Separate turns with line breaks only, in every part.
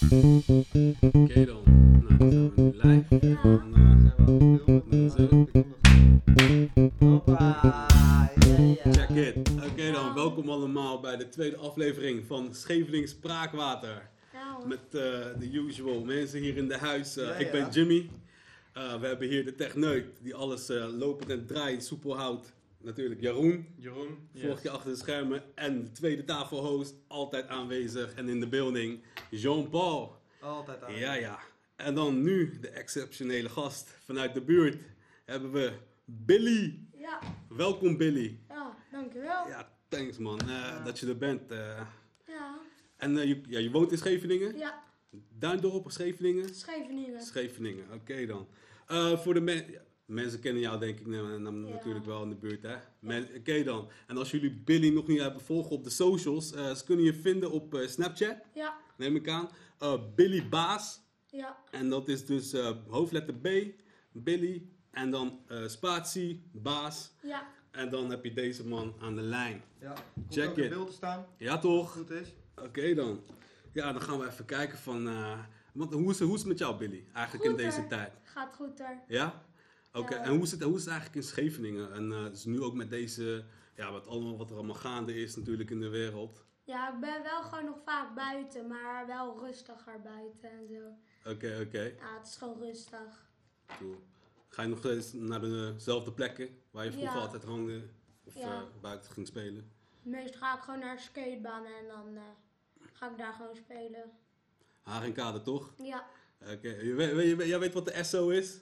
Oké dan. Nou, dan zijn we nu live. En, eh, check it. Oké dan, welkom allemaal bij de tweede aflevering van Schevelings Spraakwater.
Nou,
Met eh, de usual mensen hier in de huis. Eh,
Ja,
ik
ja.
ben Jimmy. We hebben hier de techneut die alles lopend en draaiend soepel houdt. Natuurlijk Jeroen,
Jeroen,
vorige keer achter de schermen. En de tweede tafelhost, altijd aanwezig en in de building, Jean-Paul.
Altijd aan.
Ja, ja. En dan nu de exceptionele gast vanuit de buurt hebben we Billy.
ja,
Welkom Billy.
ja, dankjewel. Ja,
Ja, thanks man eh, dat je er bent. eh.
ja,
en eh, je, ja, je woont in Scheveningen?
ja
Duindorp of Scheveningen?
Scheveningen.
Scheveningen, oké dan. Eh, voor de men- ja, mensen kennen jou denk ik na- na-
Ja.
natuurlijk wel in de buurt, hè? Oké dan. En als jullie Billy nog niet hebben volgen op de socials, eh, ze kunnen je vinden op eh, Snapchat,
Ja,
neem ik aan. Eh, Billy Baas.
ja,
En dat is dus eh, hoofdletter B, Billy. En dan eh, spatie, Baas.
ja,
En dan heb je deze man aan de lijn.
Ja. Komt
Check
ook in
it.
beeld te staan.
Ja toch?
goed is.
Oké dan. Ja, dan gaan we even kijken van... eh, want hoe is, het- hoe is het met jou Billy? Eigenlijk
Goed,
in deze tijd.
gaat goed er.
Ja? Oké, en hoe is, het, hoe is het eigenlijk in Scheveningen? En dus nu ook met deze, ja, wat, allemaal, wat er allemaal gaande is natuurlijk in de wereld.
Ja, ik ben wel gewoon nog vaak buiten, maar wel rustiger buiten en zo.
Oké, oké.
Ja, het is gewoon rustig.
Cool. Ga je nog steeds naar dezelfde plekken waar je vroeger
Ja.
altijd hangde? Of
Ja.
eh, buiten ging spelen?
Meestal ga ik gewoon naar de skatebaan en dan eh, ga ik daar gewoon spelen.
Haringkade toch?
Ja,
Oké, jij weet wat de SO is?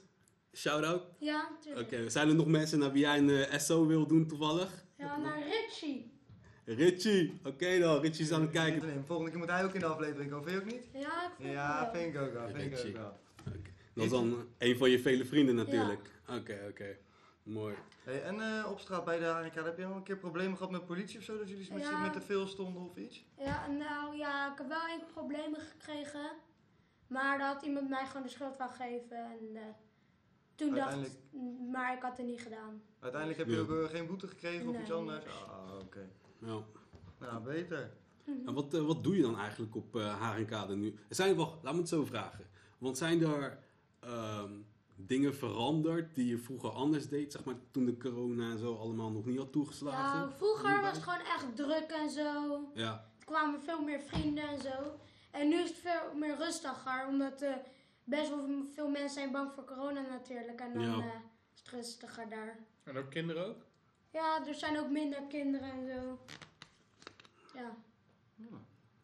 Shout-out?
ja,
Oké,
natuurlijk.
zijn er nog mensen naar wie jij een eh, SO wil doen toevallig?
Ja, naar Richie.
Richie, oké dan, Richie is aan het kijken.
Volgende keer moet hij ook in de aflevering komen. Vind je ook niet?
Ja, ik vind
Ja,
het wel.
vind ik ook wel. Vind ik ook wel.
Dat is dan een van je vele vrienden natuurlijk. Oké, oké. Mooi.
Hey, en eh, op straat bij de Harinka, heb je al een keer problemen gehad met politie of zo? Dat jullie met,
Ja.
met te veel stonden of iets?
Ja, nou ja, ik heb wel enkel problemen gekregen. Maar dat had iemand mij gewoon de schuld wou geven. En eh, toen dacht
Uiteindelijk-
ik, maar ik had het niet gedaan.
Uiteindelijk heb je
Ja.
ook eh, geen boete gekregen of iets anders? Ah, oké.
Ja.
Nou, beter.
En wat, eh, wat doe je dan eigenlijk op eh Haringkade nu? Er zijn wel, laat me het zo vragen. Want zijn er ehm, dingen veranderd die je vroeger anders deed, zeg maar toen de corona en zo allemaal nog niet had toegeslagen?
Ja, vroeger was het gewoon echt druk en zo.
Ja,
Er kwamen veel meer vrienden en zo. En nu is het veel meer rustiger, omdat eh, best wel veel mensen zijn bang voor corona natuurlijk. En dan
Ja.
eh, is het rustiger daar.
En ook kinderen ook?
Ja, er zijn ook minder kinderen en zo. Ja.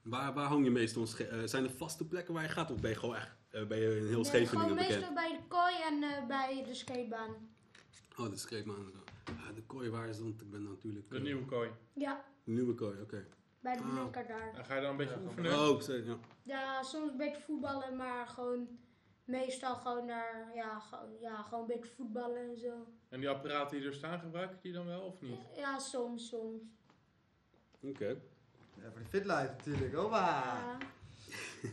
Waar, waar hang je meestal? eh, zijn er vaste plekken waar je gaat of ben je gewoon echt eh, ben je in heel
Nee, gewoon
bekend?
meestal bij de kooi en eh, bij de skatebaan.
Oh, dat schreef me aan. Ja, de kooi waar is dan? Ik ben natuurlijk...
De nieuwe kooi.
Ja,
de nieuwe kooi, oké.
bij de
Ah.
blinker daar.
En ga je dan een beetje
Ja,
oefenen?
Oh, ik zei- ja.
Ja, soms een beetje voetballen, maar gewoon meestal gewoon naar, ja, gewoon, ja, gewoon een beetje voetballen en zo.
En die apparaten die er staan, gebruiken die dan wel of niet?
Ja, soms, soms.
Oké.
Ja, voor de fit life natuurlijk.
Ja.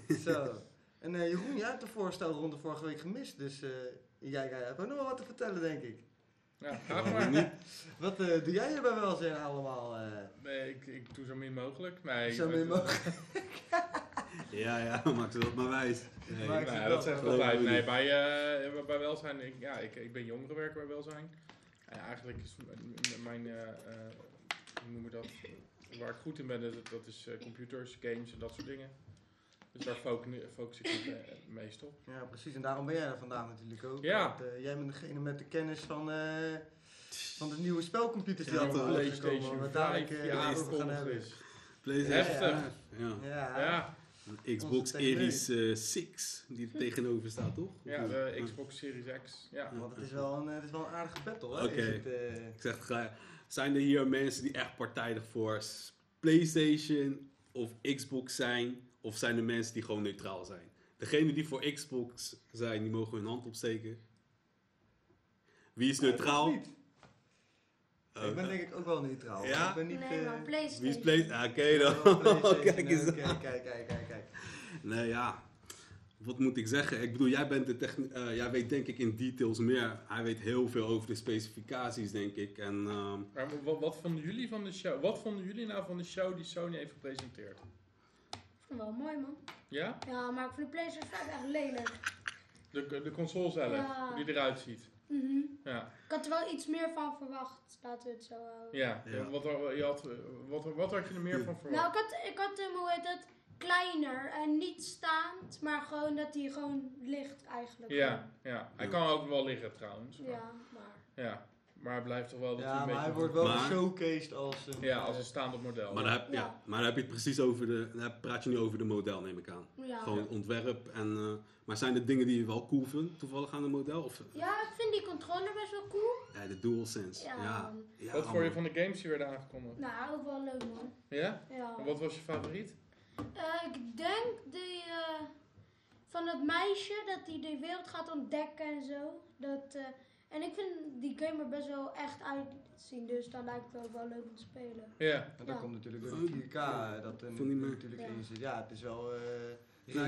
Zo. En eh, Jeroen, jij hebt de voorstelronde vorige week gemist. Dus eh, jij, jij hebt ook nog wel wat te vertellen, denk ik.
Ja, ga maar.
niet?
Wat eh, doe jij hier bij welzijn allemaal? eh?
Nee, ik, ik doe zo min mogelijk. Nee,
Zo min mogelijk.
Ja, ja, maak ze dat maar wijs. Nee.
Dat zegt altijd.
me
Nee, bij, eh, bij welzijn, ik, ja, ik, ik ben jongerenwerker bij welzijn. En eigenlijk is mijn, eh, eh, hoe noem je dat, waar ik goed in ben, dat, dat is eh, computers, games en dat soort dingen. Dus daar focus, focus ik het eh, het meest op.
Ja, precies. En daarom ben jij er vandaag natuurlijk ook.
Ja.
Want, eh, jij bent degene met de kennis van, eh, van de nieuwe spelcomputers die
Ja,
uitgekomen,
PlayStation
dadelijk
5
eh,
ja,
over gaan hebben.
Heftig.
5, Ja.
Ja.
Xbox. Series eh 6, die er tegenover staat, toch?
ja, de Xbox Series X. Ja.
Want het is wel een, eh, het is wel een aardige battle, hè?
Oké.
Is het, eh,
Ik zeg, zijn er hier mensen die echt partijdig voor PlayStation of Xbox zijn? Of zijn er mensen die gewoon neutraal zijn? Degene die voor Xbox zijn, die mogen hun hand opsteken. Wie is neutraal?
ik niet.
Oh,
ik ben denk ik ook wel neutraal.
Ja?
Ik ben niet...
Nee,
eh,
maar PlayStation.
Wie is PlayStation? Ah, Oké dan. Kijk eens
Oké,
aan.
kijk, kijk, kijk, kijk.
Nee, ja. Wat moet ik zeggen? Ik bedoel, jij, bent de techni- eh, jij weet denk ik in details meer. Hij weet heel veel over de specificaties, denk ik. En ehm,
Maar wat, wat vonden jullie van de show? Wat vonden jullie nou van de show die Sony heeft gepresenteerd?
vind het wel mooi, man.
Ja?
Ja, maar ik vind de PlayStation 5 echt lelijk.
De, de console zelf,
Ja.
hoe die eruit ziet.
Mhm.
Ja.
Ik had er wel iets meer van verwacht, laten we het zo houden.
Ja,
Ja.
Wat, je had, wat, wat had je er meer van verwacht?
Nou, ik had, ik had hem, hoe heet het, kleiner en niet staand, maar gewoon dat hij gewoon ligt eigenlijk.
ja, ja, hij kan ook wel liggen trouwens. maar-
Ja, maar...
ja. Maar hij blijft toch wel dat
Ja,
hij een
maar hij
beetje...
wordt wel
Maar-
geshowcased als een...
Ja, als
eh,
een staand model.
Maar dan, heb, ja.
Ja.
maar dan heb je het precies over de. Dan praat je nu over de model, neem ik aan.
Ja.
Gewoon ontwerp en. eh, maar zijn er dingen die je wel cool vindt, toevallig aan een model? Of
ja, ik vind die controller best wel cool.
ja, de DualSense?
Ja,
Ja.
Wat vond je van de games die werden aangekondigd?
Nou, ook wel leuk, man.
Ja?
Ja.
En wat was je favoriet?
Eh, ik denk die eh, van het meisje dat die de wereld gaat ontdekken en zo. Dat, eh, en ik vind die game er best wel echt uitzien, dus dan lijkt het ook wel leuk om te spelen.
Ja.
En daar
Ja.
komt natuurlijk door de 4K eh, dat er
die
natuurlijk
Ja.
in zit. Ja, het is wel... eh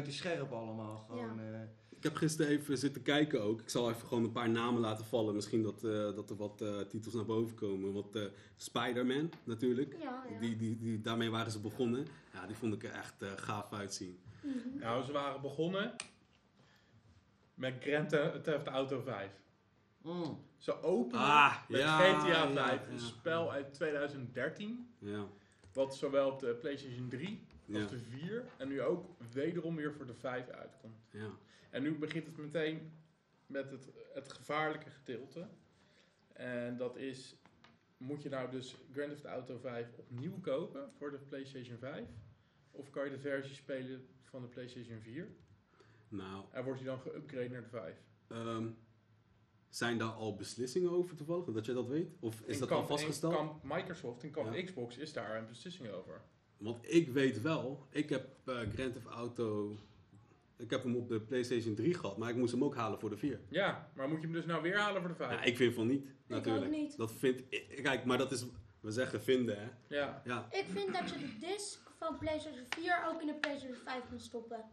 is scherp allemaal. Gewoon, eh,
heb gisteren even zitten kijken ook. Ik zal even gewoon een paar namen laten vallen. Misschien dat, eh, dat er wat eh, titels naar boven komen. Want eh Spider-Man natuurlijk.
Ja, ja.
Die, die, die, daarmee waren ze begonnen. Ja, die vond ik er echt eh, gaaf uitzien.
Mhm.
Nou, ze waren begonnen met Grand Theft Auto 5.
mm.
Ze openen
Ah,
met
ja,
GTA
ja,
5,
ja.
een spel uit 2013.
Ja,
Wat zowel op de PlayStation 3 als
ja,
de 4 en nu ook wederom weer voor de 5 uitkomt.
ja.
En nu begint het meteen met het, het gevaarlijke gedeelte. En dat is, moet je nou dus Grand Theft Auto 5 opnieuw kopen voor de PlayStation 5? Of kan je de versie spelen van de PlayStation 4?
Nou,
En wordt hij dan geüpgrade naar de 5?
ehm, zijn daar al beslissingen over toevallig? Dat je dat weet? Of is
In
dat
kamp-
al vastgesteld?
In kamp Microsoft, in kamp
Ja.
Xbox is daar een beslissing over.
Want ik weet wel, ik heb eh, Grand Theft Auto... Ik heb hem op de PlayStation 3 gehad, maar ik moest hem ook halen voor de 4.
Ja, maar moet je hem dus nou weer halen voor de 5?
Ja, ik vind van niet, natuurlijk.
ook niet.
Dat vind ik... Kijk, maar dat is... We zeggen vinden, hè.
Ja,
Ja.
Ik vind dat je de disc van PlayStation 4 ook in de PlayStation 5 moet stoppen.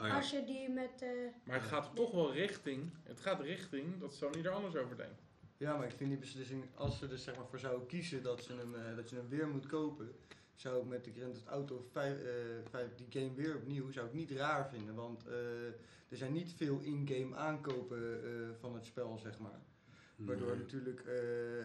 Oh, ja.
Als je die met... eh,
maar het gaat toch wel richting, het gaat richting dat Sony er anders over denkt.
Ja, maar ik vind die beslissing, als ze er zeg maar voor zouden kiezen dat, ze hem, eh, dat je hem weer moet kopen, zou ik met de Grand Theft Auto 5, eh, 5 die game weer opnieuw, zou ik niet raar vinden. Want eh, er zijn niet veel in-game aankopen eh, van het spel, zeg maar. Waardoor
Nee.
natuurlijk eh,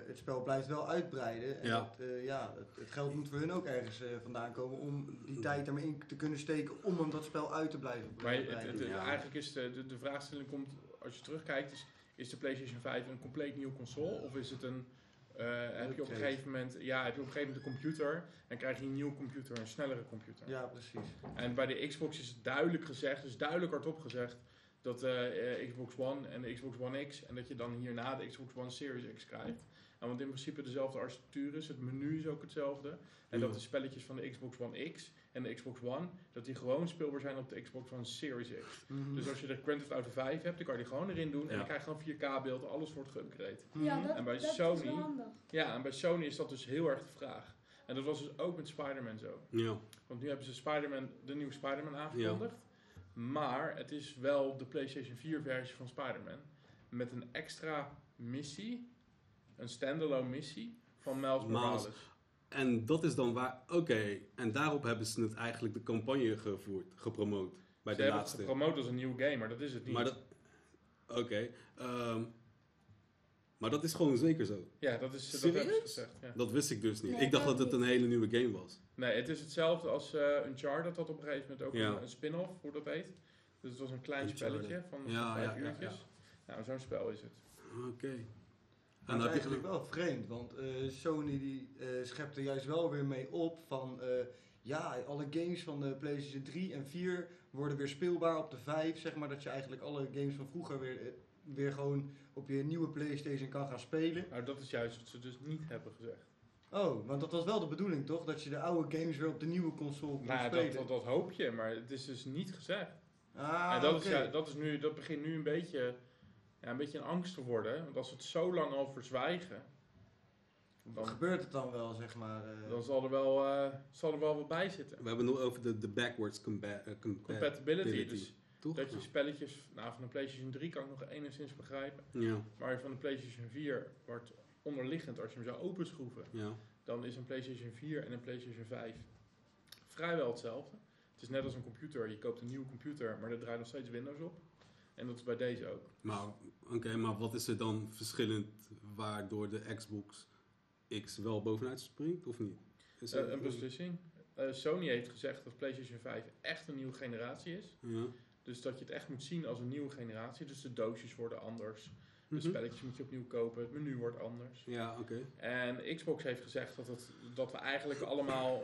het spel blijft wel uitbreiden. En
Ja.
dat, eh, ja, het, het geld moet voor hun ook ergens eh, vandaan komen om die tijd ermee in te kunnen steken om dat spel uit te blijven
Maar het,
breiden.
het- het-
Ja.
eigenlijk is de, de, de vraagstelling komt, als je terugkijkt, is, is de PlayStation 5 een compleet nieuwe console? Of is het een, eh, heb je op een gegeven moment, ja, heb je op een gegeven moment een computer en krijg je een nieuwe computer, een snellere computer?
Ja, precies.
En bij de Xbox is het duidelijk gezegd, dus duidelijk hardop gezegd, dat de eh, Xbox One en de Xbox One X en dat je dan hierna de Xbox One Series X krijgt. En want in principe dezelfde architectuur is, het menu is ook hetzelfde. En dat de spelletjes van de Xbox One X en de Xbox One, dat die gewoon speelbaar zijn op de Xbox One Series X.
Mhm.
Dus als je de Grand Theft Auto 5 hebt, dan kan je die gewoon erin doen en
Ja.
dan krijg je gewoon 4K beeld, alles wordt geüpgrade.
ja,
Mhm.
dat,
En bij
dat is
Sony-
wel handig.
Ja, en bij Sony is dat dus heel erg de vraag. En dat was dus ook met Spider-Man zo.
Ja.
Want nu hebben ze Spider-Man, de nieuwe Spider-Man aangekondigd. Maar het is wel de PlayStation 4 versie van Spider-Man. Met een extra missie. Een standalone missie van Miles
Miles. En dat is dan waar... Oké, en daarop hebben ze het eigenlijk de campagne gevoerd, gepromoot. Bij
ze
de
hebben
laatste.
het gepromoot als een nieuwe game, maar dat is het niet.
Maar dat... Oké. ehm, maar dat is gewoon zeker zo.
ja, dat, is, dat hebben ze gezegd. Ja.
Dat wist ik dus niet.
Nee,
ik dacht
dat
dat het een hele nieuwe game was.
Nee, het is hetzelfde als eh Uncharted had op een gegeven moment ook
Ja.
een, een spin-off, hoe dat heet. Dus het was een klein
Uncharted.
spelletje van
Ja,
vijf
ja, ja,
uurtjes. Nou, zo'n spel is het.
Oké. En
dat is eigenlijk wel vreemd, want eh, Sony die eh, schept er juist wel weer mee op van eh, ja, alle games van de PlayStation 3 en 4 worden weer speelbaar op de 5. Zeg maar dat je eigenlijk alle games van vroeger weer, weer gewoon op je nieuwe PlayStation kan gaan spelen.
Nou, dat is juist wat ze dus niet hebben gezegd.
Oh, want dat was wel de bedoeling toch? Dat je de oude games weer op de nieuwe console kon
Nou,
spelen.
dat, dat, dat hoop je, maar het is dus niet gezegd.
ah,
en dat,
oké.
is, ja, dat, is nu, dat begint nu een beetje, ja, een beetje een angst te worden. Want als we het zo lang al verzwijgen, dan-
Gebeurt het dan wel, zeg maar? eh,
dan zal er wel, eh, zal er wel wat bij zitten.
We hebben het nog over de, de backwards compa eh, compa-
Compatibility. Dus
Toch?
dat je spelletjes, nou van de PlayStation 3 kan ik nog enigszins begrijpen.
Ja,
Maar van de PlayStation 4 wordt onderliggend, als je hem zou openschroeven,
ja.
dan is een PlayStation 4 en een PlayStation 5 vrijwel hetzelfde. Het is net als een computer. Je koopt een nieuwe computer, maar er draait nog steeds Windows op. En dat is bij deze ook.
Maar, oké, maar wat is er dan verschillend waardoor de Xbox X wel bovenuit springt, of niet? Is
Eh, een beslissing. Eh, Sony heeft gezegd dat PlayStation 5 echt een nieuwe generatie is.
Ja.
Dus dat je het echt moet zien als een nieuwe generatie. Dus de doosjes worden anders. De
Mhm.
spelletjes moet je opnieuw kopen. Het menu wordt anders.
Ja, oké.
En Xbox heeft gezegd dat, het, dat we eigenlijk allemaal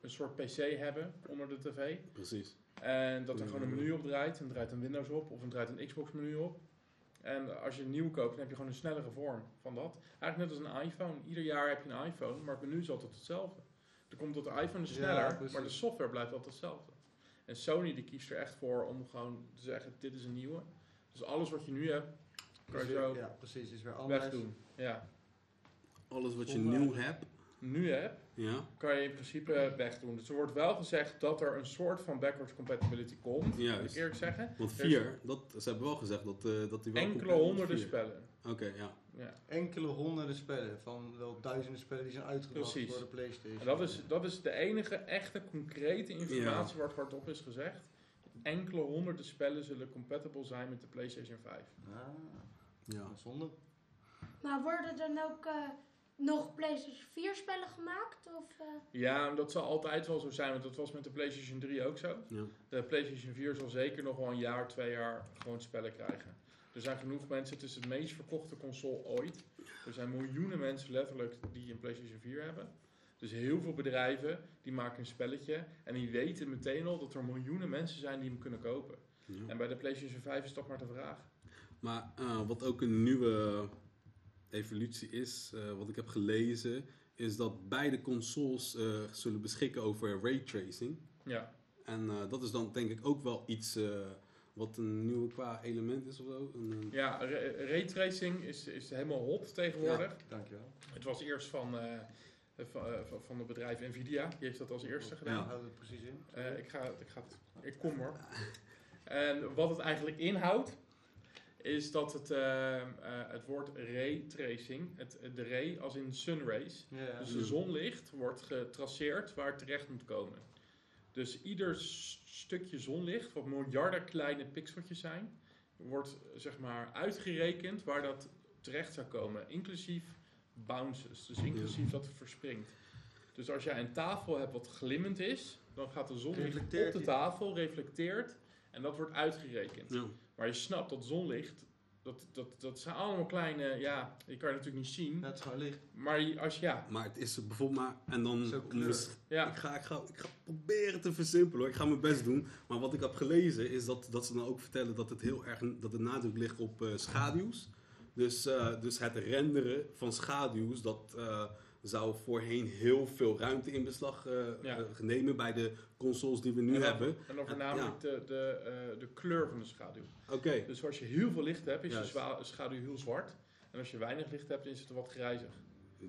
een soort PC hebben onder de tv.
Precies.
En dat er gewoon een menu op draait. En draait een Windows op of er draait een Xbox menu op. En als je een nieuw koopt, dan heb je gewoon een snellere vorm van dat. Eigenlijk net als een iPhone. Ieder jaar heb je een iPhone, maar het menu is altijd hetzelfde. Er komt dat de iPhone is sneller, maar de software blijft altijd hetzelfde. En Sony die kiest er echt voor om gewoon te zeggen, dit is een nieuwe. Dus alles wat je nu hebt, kan je zo
Ja, precies. Is weer anders.
wegdoen. Ja.
Alles wat je nieuw hebt,
Nu hebt,
ja.
kan je in principe wegdoen. Dus er wordt wel gezegd dat er een soort van backwards compatibility komt. Moet ik
Juist.
eerlijk zeggen.
Want
Er is
4, dat, ze hebben wel gezegd dat, eh dat die wel
Enkele honderden
vier.
spellen.
Oké, ja.
Ja.
Enkele honderden spellen van wel duizenden spellen die zijn uitgebracht
Precies.
voor de PlayStation.
En dat is, dat is de enige echte concrete informatie waar het hardop is gezegd. Enkele honderden spellen zullen compatible zijn met de PlayStation 5.
Ah,
ja.
zonde.
Maar worden er dan ook eh, nog PlayStation 4 spellen gemaakt? Of, eh,
Ja, dat zal altijd wel zo zijn, want dat was met de PlayStation 3 ook zo.
ja.
De PlayStation 4 zal zeker nog wel een jaar, twee jaar gewoon spellen krijgen. Er zijn genoeg mensen, het is de meest verkochte console ooit. Er zijn miljoenen mensen letterlijk die een PlayStation 4 hebben. Dus heel veel bedrijven die maken een spelletje en die weten meteen al dat er miljoenen mensen zijn die hem kunnen kopen.
ja.
En bij de PlayStation 5 is dat maar de vraag.
Maar eh, wat ook een nieuwe evolutie is, eh, wat ik heb gelezen, is dat beide consoles eh, zullen beschikken over raytracing.
Ja,
En eh, dat is dan denk ik ook wel iets eh, wat een nieuwe qua element is of zo. Een, een-
ja ra- raytracing is, is helemaal hot tegenwoordig.
Dankjewel.
Het was eerst van, eh, van, van- het bedrijf Nvidia, die heeft dat als eerste gedaan.
Ja.
Houd het precies in.
Eh, ik, ga, ik, ga het, ik kom hoor. En wat het eigenlijk inhoudt, is dat het, eh, eh, het woord raytracing, het, de ray als in sunrays,
Ja,
dus de zonlicht wordt getraceerd waar het terecht moet komen. Dus ieder stukje zonlicht, wat miljarden kleine pixeltjes zijn, wordt zeg maar uitgerekend waar dat terecht zou komen, inclusief bounces, dus inclusief dat het verspringt. Dus als jij een tafel hebt wat glimmend is, dan gaat de zonlicht op de tafel, reflecteert en dat wordt uitgerekend.
ja.
Maar je snapt dat zonlicht, dat, dat, dat zijn allemaal kleine, ja, je kan het natuurlijk niet zien,
Ja, het is gewoon licht.
maar als ja,
Maar het is bijvoorbeeld maar... En dan...
Ja.
Ik, ga, ik, ga, ik ga proberen te versimpelen hoor. Ik ga mijn best doen. Maar wat ik heb gelezen is dat, dat ze dan ook vertellen dat het heel erg dat de nadruk ligt op eh, schaduws. Dus, eh, dus het renderen van schaduws, dat eh, zou voorheen heel veel ruimte in beslag eh,
Ja.
eh, nemen bij de consoles die we nu
En dan-
hebben.
En dan voornamelijk de, de, eh, de kleur van de schaduw.
Oké,
Dus als je heel veel licht hebt, is de
Juist.
schaduw heel zwart. En als je weinig licht hebt, is het wat grijzig.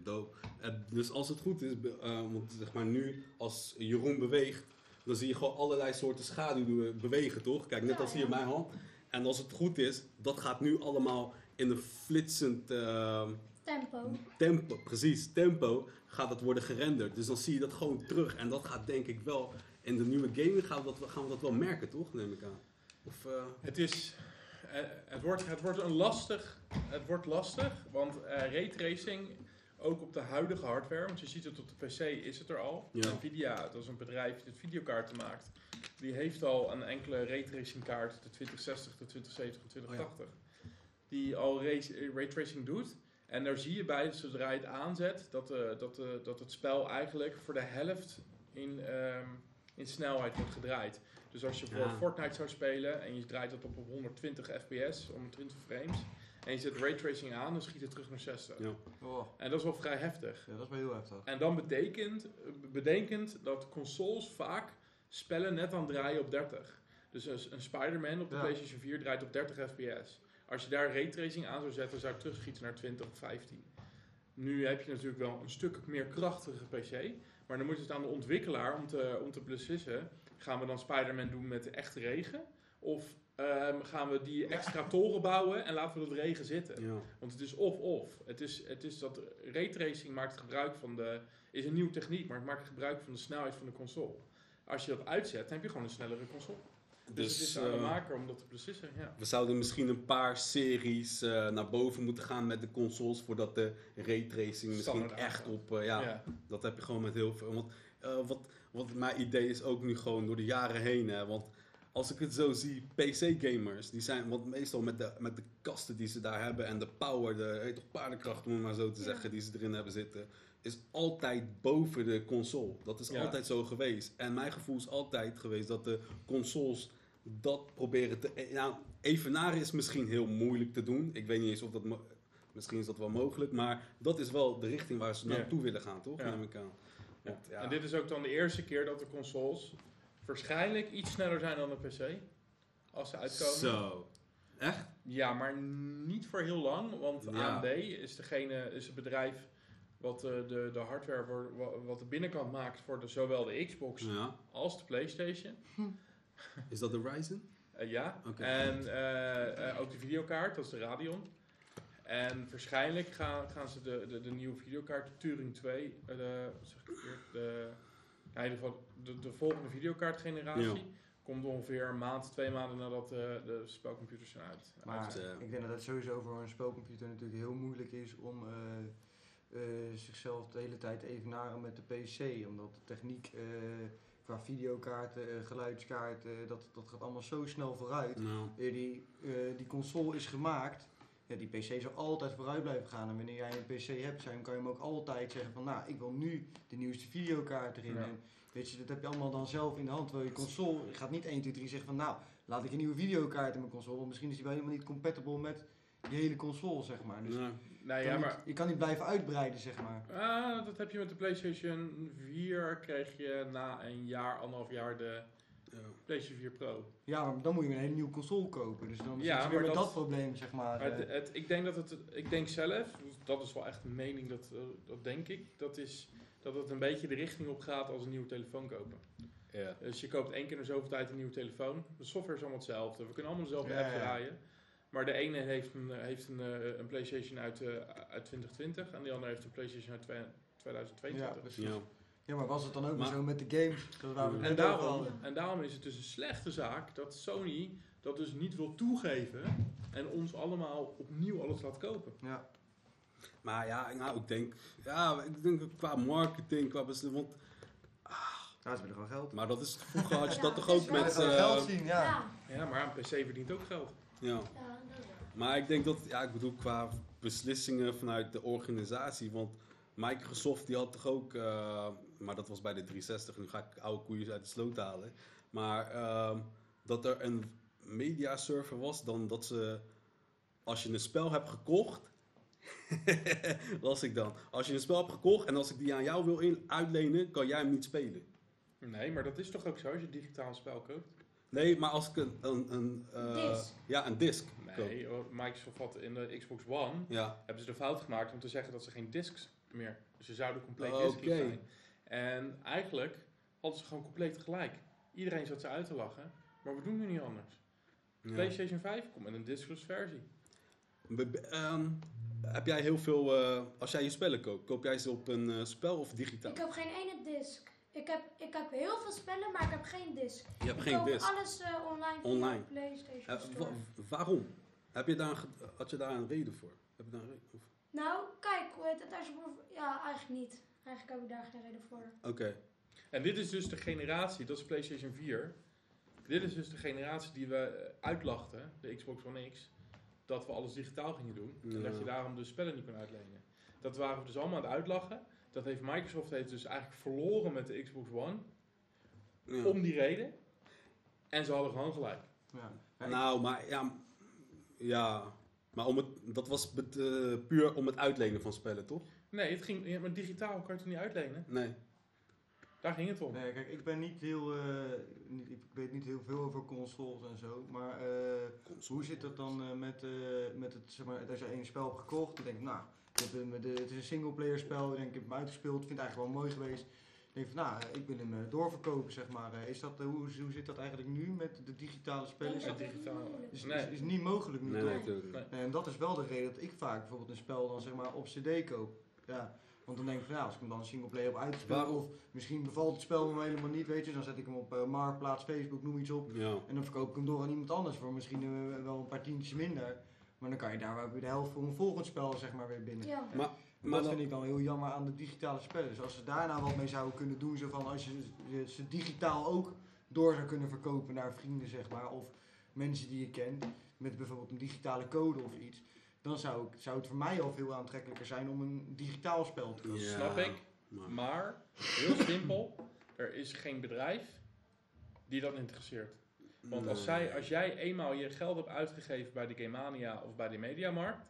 dope. Eh, dus als het goed is, eh, want zeg maar nu als Jeroen beweegt, dan zie je gewoon allerlei soorten schaduwen bewegen, toch? Kijk, net
Ja,
als hier mijn hand. En als het goed is, dat gaat nu allemaal in een flitsend eh,
tempo.
tempo, precies, tempo, gaat dat worden gerenderd. Dus dan zie je dat gewoon terug. En dat gaat denk ik wel, in de nieuwe gaming gaan we dat, gaan we dat wel merken, toch? Neem ik aan. Of, eh,
Het is... eh, het, wordt, het wordt een lastig... Het wordt lastig, want eh raytracing, ook op de huidige hardware, want je ziet het op de PC, is het er al.
Ja.
Nvidia, dat is een bedrijf dat videokaarten maakt, die heeft al een enkele raytracing kaart, de 2060, de 2070, de 2080, die al ray- raytracing doet. En daar zie je bij, zodra je het aanzet, dat, eh, dat, eh, dat het spel eigenlijk voor de helft in, ehm, in snelheid wordt gedraaid. Dus als je bijvoorbeeld
Ja.
Fortnite zou spelen en je draait dat op op 120 fps, 120 frames, en je zet raytracing aan, dan schiet het terug naar 60.
ja.
Oh,
En dat is wel vrij heftig.
ja, dat is wel heel heftig.
En dan betekent, bedenkend dat consoles vaak spellen net aan draaien op 30. Dus een, een Spider-Man op de
Ja.
PlayStation 4 draait op 30 fps. Als je daar raytracing aan zou zetten, zou het terugschieten naar 20 of 15. Nu heb je natuurlijk wel een stuk meer krachtige PC. Maar dan moet het aan de ontwikkelaar om te, om te beslissen. Gaan we dan Spider-Man doen met de echte regen? Of ehm, gaan we die extra toren bouwen en laten we dat regen zitten?
ja.
Want het is of-of. Het is, het is dat raytracing maakt gebruik van de... is een nieuwe techniek, maar het maakt gebruik van de snelheid van de console. Als je dat uitzet, dan heb je gewoon een snellere console. Dus,
Dus,
het is aan de
eh,
maker om dat te beslissen. Ja.
we zouden misschien een paar series eh, naar boven moeten gaan met de consoles voordat de raytracing misschien echt op, eh, ja,
Ja.
dat heb je gewoon met heel veel. Want eh, wat, wat mijn idee is ook nu gewoon door de jaren heen, hè, want als ik het zo zie, PC-gamers, die zijn, want meestal met de, met de kasten die ze daar hebben en de power, de heet toch, paardenkracht om het maar zo te
Ja.
zeggen, die ze erin hebben zitten, is altijd boven de console. Dat is
Ja.
altijd zo geweest. En mijn gevoel is altijd geweest dat de consoles dat proberen te... eh, Nou, evenaren is misschien heel moeilijk te doen. Ik weet niet eens of dat... Misschien is dat wel mogelijk, maar dat is wel de richting waar ze
Ja.
naartoe willen gaan, toch?
Ja.
Neem ik aan. Want, ja.
En dit is ook dan de eerste keer dat de consoles waarschijnlijk iets sneller zijn dan de PC. Als ze uitkomen.
Zo. Echt?
Ja, maar niet voor heel lang. Want
Ja.
AMD is, degene, is het bedrijf wat eh, de, de hardware voor, wa- wat de binnenkant maakt voor de, zowel de Xbox
Ja.
als de PlayStation.
Is dat de Ryzen?
Eh, ja,
Oké.
en eh, eh, ook de videokaart, dat is de Radeon. En waarschijnlijk gaan, gaan ze de, de, de nieuwe videokaart, de Turing 2, eh, de, zeg ik verkeerd, de, ja, in ieder geval de, de volgende videokaartgeneratie,
Ja.
komt ongeveer een maand, twee maanden nadat eh, de spelcomputers zijn uit.
Maar
uit
ik denk dat het sowieso voor een spelcomputer natuurlijk heel moeilijk is om zichzelf de hele tijd evenaren met de PC. Omdat de techniek eh, qua videokaarten, eh, geluidskaarten, dat, dat gaat allemaal zo snel vooruit.
nou,
Eh, die, eh, die console is gemaakt. Ja, die PC zal altijd vooruit blijven gaan. En wanneer jij een PC hebt, zijn, kan je hem ook altijd zeggen van... Nou, ik wil nu de nieuwste videokaart erin.
Ja.
En weet je, dat heb je allemaal dan zelf in de hand. Terwijl je console gaat niet 1, 2, 3 zeggen van... Nou, laat ik een nieuwe videokaart in mijn console. Want misschien is die wel helemaal niet compatible met die hele console, zeg maar. Dus
nou
je,
ja,
kan
maar
niet, je kan niet blijven uitbreiden, zeg maar.
ah, dat heb je met de PlayStation 4, kreeg je na een jaar, anderhalf jaar de
ja.
PlayStation 4 Pro.
Ja, maar dan moet je een hele nieuwe console kopen. Dus dan
Ja,
zit je weer
dat-
dat probleem, zeg maar.
Maar
eh.
het, het- ik denk dat het, ik denk zelf, dat is wel echt een mening, dat, eh, dat denk ik, dat is dat het een beetje de richting op gaat als een nieuwe telefoon kopen.
Ja.
Dus je koopt één keer in zoveel tijd een nieuwe telefoon. De software is allemaal hetzelfde. We kunnen allemaal dezelfde
ja.
draaien. Maar de ene heeft een, eh, heeft een, eh, een PlayStation uit, eh, uit 2020 en de andere heeft een PlayStation uit twe-
ja,
2022.
precies.
Ja.
Ja, maar was het dan ook
Maar-
zo met de games? Dat
En daarom, en daarom is het dus een slechte zaak dat Sony dat dus niet wil toegeven en ons allemaal opnieuw alles laat kopen.
Ja.
Maar ja, nou, ik denk, ja, ik denk qua marketing, qua beslissing, want,
Ja, ze willen gewoon geld.
maar dat is, vroeger had je
Ja,
dat toch ook met, eh,
geld zien, ja.
Ja,
Ja, maar een PC verdient ook geld.
Ja. Maar ik denk dat, ja, ik bedoel qua beslissingen vanuit de organisatie, want Microsoft die had toch ook, eh, maar dat was bij de 360, nu ga ik oude koeien uit de sloot halen, maar ehm, dat er een mediaserver was, dan dat ze, als je een spel hebt gekocht, las ik dan, als je een spel hebt gekocht en als ik die aan jou wil in, uitlenen, kan jij hem niet spelen.
Nee, maar dat is toch ook zo als je digitaal spel koopt?
Nee, maar als ik een, een, een eh,
Disc.
ja, een disc.
Nee, Microsoft had in de Xbox One
Ja,
hebben ze de fout gemaakt om te zeggen dat ze geen discs meer. Dus ze zouden compleet discrete zijn. En eigenlijk hadden ze gewoon compleet gelijk. Iedereen zat ze uit te lachen, maar we doen nu niet anders.
ja.
PlayStation 5 komt met een discless versie.
Be- ehm, heb jij heel veel, eh, als jij je spellen koopt, koop jij ze op een eh, spel of digitaal?
Ik heb geen ene disc. Ik heb, ik heb heel veel spellen, maar ik heb geen disc.
je hebt
ik
geen
koop
disc.
alles eh, online via
Online.
PlayStation
Eh, wa- waarom? Heb je daar een, had je daar een reden voor? Heb je daar een reden voor?
Nou, kijk, hoe heet het? Als je ja, eigenlijk niet. Eigenlijk heb ik daar geen reden voor.
Oké.
En dit is dus de generatie, dat is PlayStation 4. Dit is dus de generatie die we eh, uitlachten, de Xbox One X, dat we alles digitaal gingen doen. En dat je daarom de spellen niet kon uitlenen. Dat waren we dus allemaal aan het uitlachen. Dat heeft Microsoft heeft dus eigenlijk verloren met de Xbox One.
Ja.
Om die reden. En ze hadden gewoon gelijk.
Ja.
Nou, maar ja, ja, maar om het, dat was eh, puur om het uitlenen van spellen, toch?
Nee, het ging, ja, maar digitaal kan je het niet uitlenen.
Nee.
Daar ging het om.
Nee, kijk, ik ben niet heel, eh, niet, ik weet niet heel veel over consoles en zo, maar eh, hoe zit dat dan eh, met, eh, met het, zeg maar, als je een spel hebt gekocht, dan denk ik, nou, ik heb hem, de, het is een singleplayer spel, ik denk, ik heb hem uitgespeeld, vind het eigenlijk wel mooi geweest. Ik denk van, nou, ik wil hem eh, doorverkopen, zeg maar. Eh, Is dat, eh, hoe, hoe zit dat eigenlijk nu met de digitale spellen? Is dat
digitaal.
is,
is.
Nee.
is, niet mogelijk nu,
Nee.
En dat is wel de reden dat ik vaak bijvoorbeeld een spel dan zeg maar op cd koop. Ja, Want dan denk ik van ja, als ik hem dan singleplayer heb uitgespeeld,
Waarom?
of misschien bevalt het spel me helemaal niet, weet je, dan zet ik hem op Marktplaats, Facebook, noem iets op.
Ja.
En dan verkoop ik hem door aan iemand anders voor misschien wel een paar tientjes minder. Maar dan kan je daar wel weer de helft voor een volgend spel zeg maar weer binnen.
Ja.
Maar, maar
dat
dan-
vind ik dan heel jammer aan de digitale spellen. Dus als ze daar nou wat mee zouden kunnen doen, zo van als je ze digitaal ook door zou kunnen verkopen naar vrienden, zeg maar, of mensen die je kent, met bijvoorbeeld een digitale code of iets, dan zou, ik, zou het voor mij al veel aantrekkelijker zijn om een digitaal spel te kopen.
Ja,
Snap ik.
Maar,
heel simpel, er is geen bedrijf die dat interesseert. Want als, zij, als jij eenmaal je geld hebt uitgegeven bij de Gamania of bij de Mediamarkt,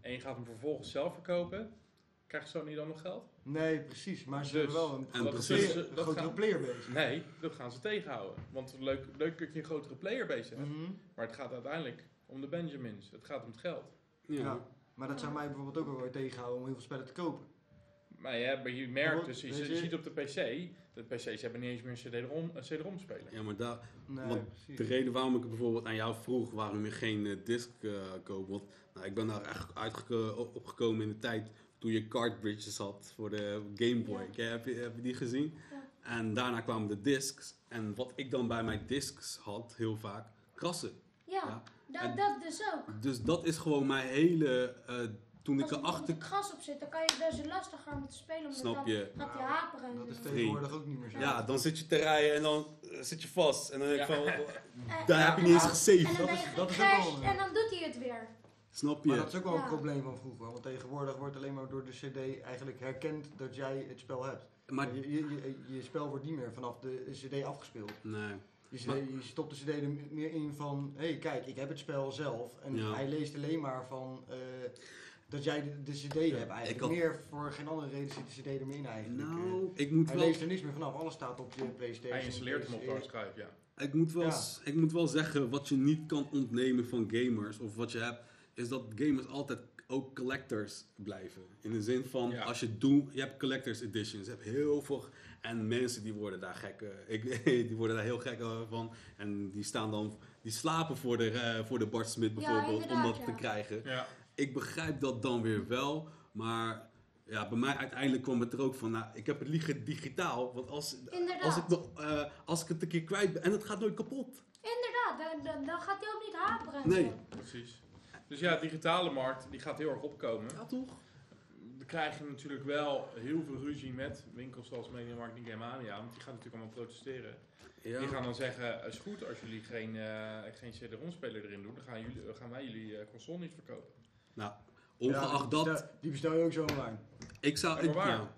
en je gaat hem vervolgens zelf verkopen, krijgt Sony dan nog geld?
Nee, precies. Maar ze
Dus,
hebben wel een,
en
grotere
precies,
player-
dat
een grotere
gaat-
playerbase.
Nee, dat gaan ze tegenhouden. Want leuk, leuk dat je een grotere playerbase hebt,
Mhm.
maar het gaat uiteindelijk om de Benjamins. Het gaat om het geld.
Ja.
Ja. Maar dat zou mij bijvoorbeeld ook wel weer tegenhouden om heel veel spellen te kopen.
Maar ja, maar je merkt
Maar
dus, je,
weet
je
je-
ziet op de PC, de PC's hebben niet eens meer een CD-ROM speler.
ja, maar daar,
Nee,
Want
precies.
de reden waarom ik bijvoorbeeld aan jou vroeg waarom je geen eh, disc eh koopt. Want nou, ik ben daar echt op- opgekomen in de tijd toen je cartridges had voor de Game Boy.
Ja.
Heb, je, heb je die gezien?
Ja.
En daarna kwamen de discs. En wat ik dan bij mijn discs had, heel vaak, krassen.
Ja,
Ja.
dat, dat dus ook.
Dus dat is gewoon mijn hele... eh, toen ik
Als er
erachter...
bijvoorbeeld gas op zit, dan kan je dus lastiger om te spelen. Omdat
Snap
dan
je?
gaat hij haperen. en
Dat is tegenwoordig ook niet meer zo.
Ja, dan zit je te rijden en dan eh, zit je vast. En dan denk ik van,
Eh,
daar
ja,
heb je niet eens
En
gesaved.
dan
Dat is- dat is ook
gecrashed
wel-
en dan doet hij het weer.
Snap
Maar
je?
dat is ook wel
Ja.
een probleem van vroeger. Want tegenwoordig wordt alleen maar door de CD eigenlijk herkend dat jij het spel hebt.
Maar,
Je, je, je, je spel wordt niet meer vanaf de CD afgespeeld.
nee.
Je, CD,
Maar-
je stopt de CD er meer in van: hé, hey, kijk, ik heb het spel zelf. En
Ja.
hij leest alleen maar van eh, dat jij de, de CD hebt eigenlijk.
ik had-
Meer voor geen andere reden zit de CD er meer in eigenlijk.
Nou, ik moet
hij
wel...
leest er niks meer vanaf. Alles staat op je PlayStation.
Hij installeert hem op de
PS1.
hardschijf, ja.
Ik moet, wel,
Ja.
ik moet wel zeggen, wat je niet kan ontnemen van gamers, of wat je hebt, is dat gamers altijd ook collectors blijven. In de zin van,
Ja.
als je doet, je hebt collectors editions, je hebt heel veel, en mensen die worden daar gek, eh, ik, die worden daar heel gek eh, van, en die staan dan, die slapen voor de, eh, voor de Bart Smit bijvoorbeeld, om dat
ja.
te krijgen.
ja.
Ik begrijp dat dan weer wel, maar ja, bij mij uiteindelijk kwam het er ook van, nou, ik heb het liever digitaal, want als,
Inderdaad.
als, ik, nog, eh, als ik het een keer kwijt ben, en het gaat nooit kapot.
Inderdaad, dan, dan, dan gaat hij ook niet haperen. en
Nee.
Precies. Dus ja, de digitale markt die gaat heel erg opkomen.
Ja, toch?
We krijgen natuurlijk wel heel veel ruzie met winkels zoals Mediamarkt en Gamania. Want die gaan natuurlijk allemaal protesteren.
Ja.
Die gaan dan zeggen, is goed als jullie geen, eh geen CD-ROM-speler erin doen. Dan gaan, jullie, dan gaan wij jullie eh, console niet verkopen.
Nou,
Ja,
ongeacht
die
dat,
Die bestel je ook zo online.
ik zou... Ik,
waar?
ja.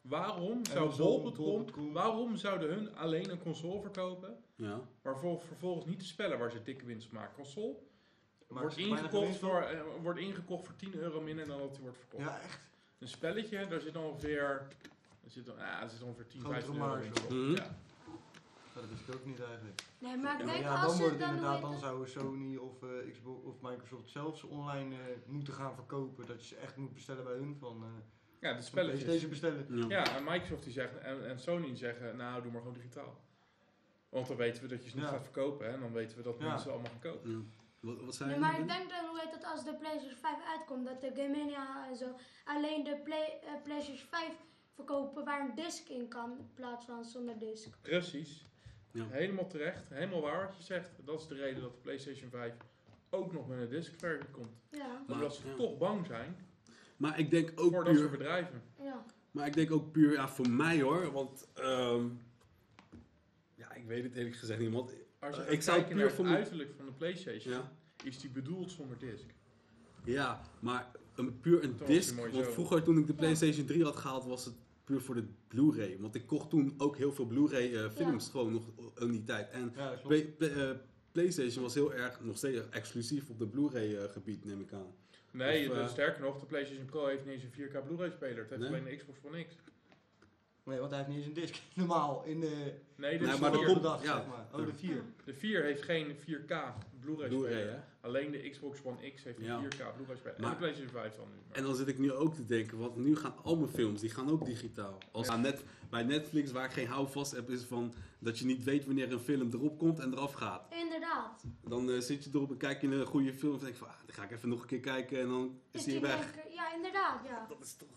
Waarom zou Bol.com,
Bol.com.
waarom zouden hun alleen een console verkopen,
Ja.
maar vol- vervolgens niet de spellen waar ze dikke winst op maken? Console
Maar
wordt ingekocht, voor, eh, wordt ingekocht voor 10 euro minder dan dat die wordt verkocht.
Ja, echt.
Een spelletje, daar zit ongeveer, er zit, ja, er zit ongeveer 10,
Grotere
15 euro. Ja.
Dat wist ik ook niet eigenlijk.
Nee, maar ik
Ja,
denk
ja,
als
dan
ze
wordt het
dan,
inderdaad, dan zouden Sony of, eh, Xbox of Microsoft zelfs online eh, moeten gaan verkopen. Dat je ze echt moet bestellen bij hun van, eh
ja, de spelletjes.
PlayStation bestellen.
Ja.
Ja, en Microsoft die zegt, en, en Sony zeggen, nou doe maar gewoon digitaal. Want dan weten we dat je ze niet
Ja.
gaat verkopen hè, en dan weten we dat
Ja.
mensen allemaal gaan kopen.
Ja. Wat, wat zei
Nee, maar ik denk dan, hoe heet het, als de PlayStation 5 uitkomt, dat de Gamania en zo alleen de Play, PlayStation 5 verkopen waar een disc in kan, in plaats van zonder disc.
Precies.
Ja.
Helemaal terecht, helemaal waar wat je zegt. Dat is de reden dat de PlayStation 5 ook nog met een discversie komt.
Ja,
Maar-
Omdat ze
ja.
toch bang zijn
Maar ik denk ook
voor dat soort
puur...
bedrijven.
ja.
Maar ik denk ook puur, ja, voor mij hoor, want... ehm, ja, ik weet het eerlijk gezegd niet, want...
Als je
Eh, ik zou puur
naar
voor
het uiterlijk van de PlayStation,
Ja,
is die bedoeld zonder disc.
ja maar een, puur een disc, want vroeger toen ik de. PlayStation 3 had gehaald, was het puur voor de Blu-ray. Want ik kocht toen ook heel veel Blu-ray eh, films
Ja.
gewoon nog in die tijd. En
Ja.
Play- Play- eh, PlayStation was heel erg, nog steeds exclusief op de Blu-ray eh, gebied, neem ik aan.
Nee,
Of, eh,
sterker nog, de PlayStation Pro heeft niet eens een 4K Blu-ray speler. Het heeft
Nee?
alleen de Xbox One X.
Nee, want hij heeft niet eens een disc. Normaal, in de...
Nee, de,
Nee,
de
maar dat
vier-
dag,
ja.
zeg maar. Oh, de 4.
de 4 heeft geen 4K Blu-ray
hè?
Alleen de Xbox One X heeft een
Ja.
4K Blu-ray speler. en de PlayStation 5 dan nu. Maar-
En dan zit ik nu ook te denken, want nu gaan al mijn films, die gaan ook digitaal. Als net, bij Netflix, waar ik geen houvast heb, is van dat je niet weet wanneer een film erop komt en eraf gaat.
Inderdaad.
Dan eh, zit je erop en kijk je een goede film en denk je van, ah, dan ga ik even nog een keer kijken en dan is
Is
die
die
weg.
Ja, inderdaad, ja.
Dat is toch...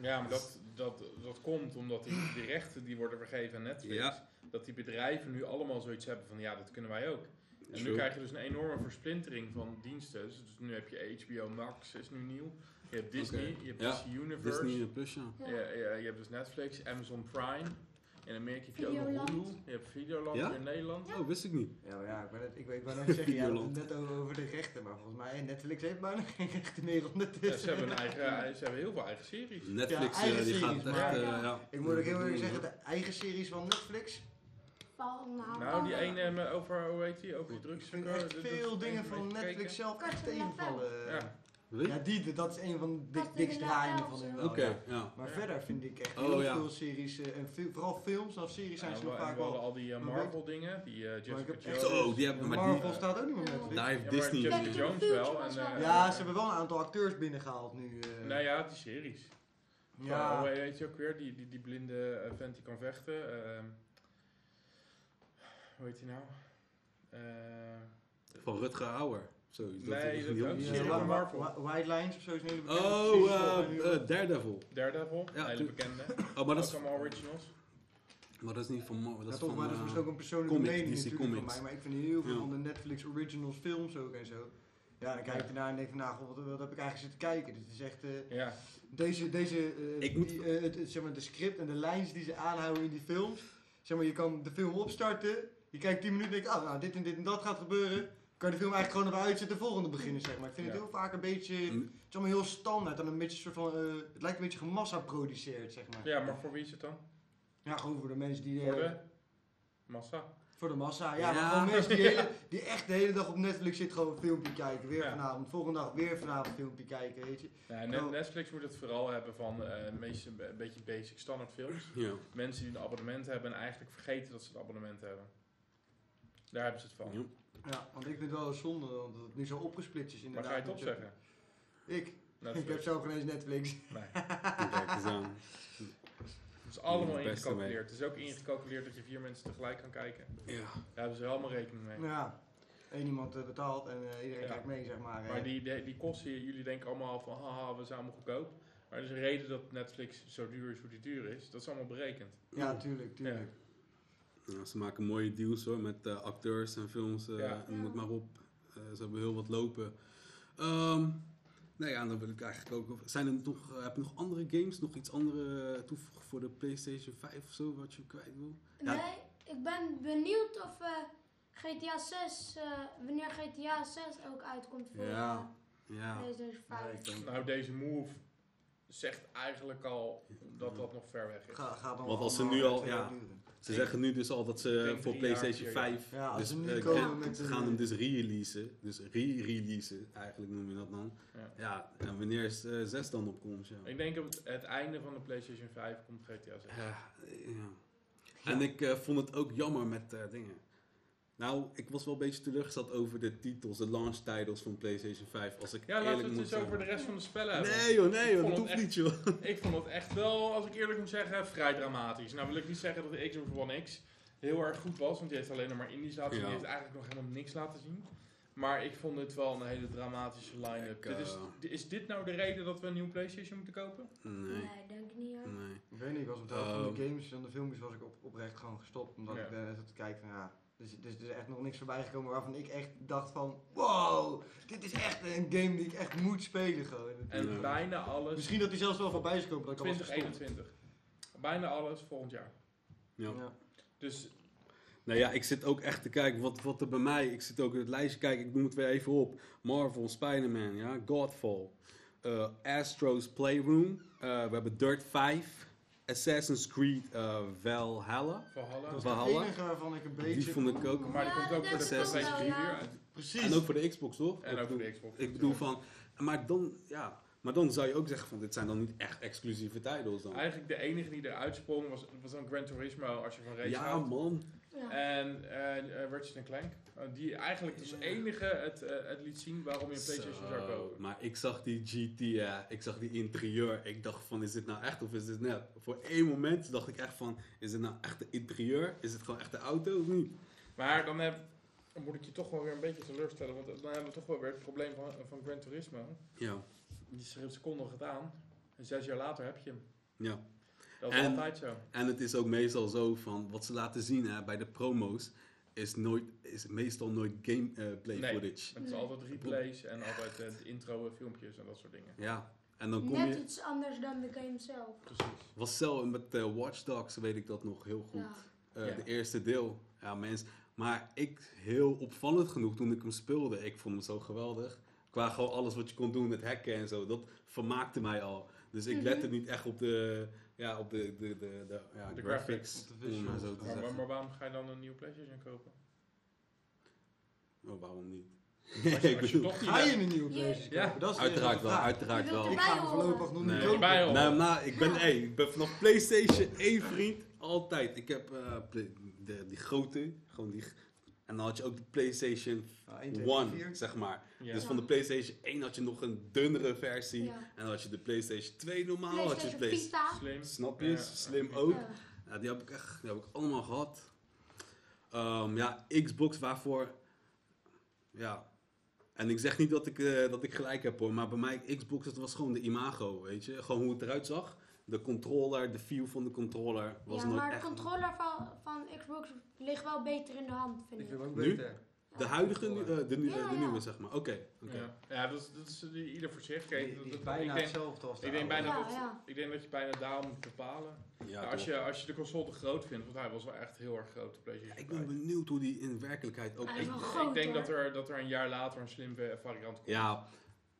Ja, maar dat, dat, dat komt omdat die, die rechten die worden vergeven aan Netflix.
Ja.
Dat die bedrijven nu allemaal zoiets hebben van ja, dat kunnen wij ook. En nu krijg je dus een enorme versplintering van diensten. Dus nu heb je HBO Max, is nu nieuw. Je hebt Disney, je hebt
Ja,
DC Universe.
Disney Plus, ja.
Ja.
Ja, ja, je hebt dus Netflix, Amazon Prime. In Amerika heb je ook nog
Videoland.
Hulu. Je hebt Videoland
Ja?
in Nederland.
Oh, wist ik niet.
Ja, maar ja, ik, ben net, ik, ik wou zeggen, ja, net over, over de rechten, maar volgens mij, Netflix heeft bijna geen rechten meer
Ja,
ondertussen.
ze, hebben een eigen, ze hebben heel veel eigen series.
Netflix,
eigen
eh, die gaat
series,
echt...
maar-
eh,
Ja.
ja.
Ik moet ook heel eerlijk zeggen, de eigen series van Netflix,
nou,
Nou, die
kan-
ene over, hoe heet die, over die drugs.
ik vind echt veel dingen van Netflix zelf echt tegenvallen.
Ja.
Weet?
Ja, die, dat is een van de dik, dikst draaiende
Network
van hun wel.
Oké,
ja.
ja.
Maar
Ja.
verder vind ik echt
Oh,
heel
ja.
veel series, eh, en veel- vooral films, of series zijn
Ja,
ze nog vaak wel.
al die eh,
Maar
Marvel dingen, die eh,
ik
Jessica Jones.
Zo, die hebben, maar
Marvel
die...
staat ook niet meer. Netflix.
Daar heeft Disney...
Jessica Jones wel. En, eh,
Ja, ze hebben wel een aantal acteurs binnengehaald nu. eh.
Nou ja, die series. Ja. hoe heet je ook weer? Die, die, die blinde vent die kan vechten. ehm, hoe heet die nou? Eh,
Van Rutger Hauer. Zo,
Nee,
is
dat.
Ja,
Marvel.
Wa- White Lines of zo is een hele bekende
Oh, eh,
nu-
eh, Daredevil.
Daredevil,
Ja,
hele bekende.
Oh, maar dat is,
ook allemaal originals.
maar dat is niet van Marvel. Dat
Ja,
is
toch,
van...
maar dat is misschien ook een persoonlijke
comic,
mening
DC
natuurlijk van mij. Maar ik vind heel veel
Ja.
van de Netflix originals films ook en zo. Ja, dan kijk ik ernaar en denk van, nou, god, wat, wat heb ik eigenlijk zitten kijken? Dit is echt... eh,
Ja,
deze, deze, eh,
Ik moet-
die, het, het- zeg maar, de script en de lijns die ze aanhouden in die films. Zeg maar, je kan de film opstarten, je kijkt 10 minuten en denkt, ah, nou, dit en dit en dat gaat gebeuren. Kan je de film eigenlijk gewoon even uitzetten, de volgende beginnen, zeg maar. Ik vind
Ja.
het heel vaak een beetje,
Mm.
het is allemaal heel standaard en een beetje een soort van, eh, het lijkt een beetje gemassa-produceerd, zeg maar.
ja, maar voor wie is het dan?
Ja, gewoon voor de mensen die... eh,
Voor de massa.
Voor de massa, ja.
Ja.
Maar gewoon mensen die, hele, die echt de hele dag op Netflix zitten, gewoon een filmpje kijken. Weer
Ja.
vanavond, volgende dag weer vanavond een filmpje kijken, weet je.
Ja. Net- Netflix moet het vooral hebben van eh, de meeste een beetje basic standaard films.
Ja.
Mensen die een abonnement hebben en eigenlijk vergeten dat ze een abonnement hebben. Daar hebben ze het van.
Ja.
Want ik vind het wel een zonde, want het nu zo opgesplitst is
Maar
inderdaad.
ga je het
zo-
opzeggen?
Ik? Ik
Netflix.
heb zelf geen eens Netflix.
Nee.
Kijk eens aan.
Het is allemaal
Het
ingecalculeerd. Het is ook ingecalculeerd dat je vier mensen tegelijk kan kijken.
Ja.
Daar hebben ze allemaal rekening mee.
Ja. Eén iemand eh, betaalt en eh, iedereen
Ja.
kijkt mee, zeg maar.
Maar die, die, die kosten, jullie denken allemaal van haha, we zijn allemaal goedkoop. Maar er is een reden dat Netflix zo duur is hoe die duur is. Dat is allemaal berekend.
Ja, tuurlijk, tuurlijk.
Ja, ze maken mooie deals hoor, met eh, acteurs en films. eh
Ja.
en Moet maar op. Eh, ze hebben heel wat lopen. Ehm nou ja, dan wil ik eigenlijk ook... Zijn er nog, heb je nog andere games? Nog iets andere toevoegen voor de PlayStation 5 of zo, wat je kwijt wil? Ja.
Nee, ik ben benieuwd of eh, GTA 6, eh, wanneer GTA 6 ook uitkomt voor
Ja. Ja.
PlayStation 5.
Ja, ik denk-
Nou, deze move zegt eigenlijk al dat dat nog ver weg is.
Ga, gaat dan
Want als ze nu al- ja. Ze zeggen nu dus al dat ze
denk
voor PlayStation
vier jaar.
5...
Ja, als
dus,
ze nu
eh,
komen
gaan-
met
ze
een,
gaan hem
eh,
dus re-releasen. Dus re-releasen, eigenlijk noem je dat dan.
Ja.
Ja, en wanneer is eh 6 dan opkomt, ja.
Ik denk op het, het einde van de PlayStation 5 komt GTA 6.
Ja, ja. En ik eh, vond het ook jammer met eh, dingen. Nou, ik was wel een beetje teleurgesteld over de titels, de launch titles van PlayStation 5. Als ik
Ja, laten
eerlijk
we het
zeggen.
over de rest van de spellen hebben.
Nee joh, nee joh, dat
het
hoeft niet joh.
Ik vond het echt wel, als ik eerlijk moet zeggen, vrij dramatisch. Nou wil ik niet zeggen dat de Xbox One X heel erg goed was, want die heeft alleen nog maar indies laten zien.
Ja.
Die heeft eigenlijk nog helemaal niks laten zien. Maar ik vond dit wel een hele dramatische line-up. Is, is dit nou de reden dat we een nieuwe PlayStation moeten kopen?
Nee,
Nee, denk ik niet hoor.
nee.
Ik weet niet, ik was op de helft van de games en de filmpjes was ik op, oprecht gewoon gestopt. Omdat
Ja.
ik daar net zat te kijken van ja, dus, dus er is echt nog niks voorbij gekomen waarvan ik echt dacht van wow, dit is echt een game die ik echt moet spelen gewoon.
En
Ja.
bijna alles
Misschien dat die zelfs wel voorbij is gekomen dat ik al was gestopt.
2021. Bijna alles volgend jaar.
Ja.
Ja.
Dus
Nou ja, ik zit ook echt te kijken wat, wat er bij mij... Ik zit ook in het lijstje kijken, ik noem het weer even op. Marvel, Spider-Man, ja, Godfall. eh, Astro's Playroom. eh, we hebben Dirt 5. Assassin's Creed eh, Valhalla.
Valhalla.
Dat enige waarvan ik een beetje...
Die vond ik ook.
Maar die komt ook voor de PlayStation 4
wel, ja.
weer uit.
Precies.
En ook voor de Xbox, toch?
En ook voor de Xbox.
Ik bedoel van... Maar dan, ja... Maar dan zou je ook zeggen van, dit zijn dan niet echt exclusieve titles dan.
Eigenlijk de enige die eruit sprong was, was dan Gran Turismo als je van race
Ja,
houdt.
man.
Ja.
En eh eh, Ratchet Clank. eh, die eigenlijk als enige het, eh, het liet zien waarom je een PlayStation zou
Zo,
kopen.
Maar ik zag die GT, ja, ik zag die interieur. Ik dacht van, is dit nou echt of is dit net? Voor één moment dacht ik echt van, is dit nou echt de interieur? Is het gewoon echt de auto of niet?
Maar dan heb Dan moet ik je toch wel weer een beetje teleurstellen, want dan hebben we toch wel weer het probleem van, van Gran Turismo.
Ja,
Die ze kondigen het aan en zes jaar later heb je hem.
ja.
Dat is
En-
altijd zo.
En het is ook meestal zo van wat ze laten zien hè, bij de promo's is, nooit, is meestal nooit gameplay
Nee.
footage.
Het is altijd replays en altijd eh, de intro eh, filmpjes en dat soort dingen.
Ja, en dan kom
Net
je.
iets anders dan de game zelf.
Precies.
Was zelf met eh, Watch Dogs weet ik dat nog heel goed.
Ja.
Eh,
Ja.
De eerste deel. Ja, mensen. Maar ik, heel opvallend genoeg toen ik hem speelde, ik vond hem zo geweldig. Qua gewoon alles wat je kon doen met hacken en zo, dat vermaakte mij al. Dus ik
Mhm.
lette niet echt op de, ja, op de, de, de, de, ja,
De
graphics,
graphics, op de
om maar
visuals.
zo te
Maar, maar,
zeggen.
maar waarom ga je dan een nieuwe PlayStation kopen?
Oh, waarom niet?
Als je,
ik
als je
bedoel,
toch niet
Ga je een nieuwe. PlayStation
Ja.
kopen? Dat is
uiteraard wel,
vraag.
uiteraard wel.
Ik ga voorlopig nog
Nee.
niet kopen.
Nou, maar ik ben, hey, ik ben vanaf PlayStation 1 vriend, altijd. Ik heb eh, de, die grote, gewoon die. En dan had je ook de PlayStation
Nou, 1, 2, 3,
1,
4.
zeg maar.
Ja.
Dus van de PlayStation 1 had je nog een dunnere versie.
Ja.
En dan had je de PlayStation 2 normaal. Had je
PlayStation
Play-
Vita.
Slim.
Snap je?
Ja,
Slim ook.
Ja.
Ja, die heb ik echt, die heb ik allemaal gehad. Ehm, ja, Xbox waarvoor, ja. En ik zeg niet dat ik, eh, dat ik gelijk heb hoor, maar bij mij Xbox het was gewoon de imago, weet je. Gewoon hoe het eruit zag. De controller, de feel van de controller was
Ja,
nooit
maar de
echt...
controller van, van Xbox ligt wel beter in de hand, vind
Ik
ik.
vind hem ook
Nu?
beter.
De huidige, nu- eh, de, nu-
Ja,
de
ja.
nieuwe zeg maar. Oké, oké.
Ja, ja dat, is, dat is eh, ieder voor zich. Kijk,
Die,
dat-
bijna
ik, denk,
hetzelfde als de
ik, denk bijna
Ja,
dat,
ja.
ik denk dat je bijna daarom moet bepalen.
Ja,
Nou, als, je, als je de console te groot vindt, want hij was wel echt heel erg groot, de PlayStation
ik ben
5.
benieuwd hoe die in werkelijkheid ook
is
Ik
groot,
denk
hoor.
dat er, dat er een jaar later een slim va- variant komt.
Ja,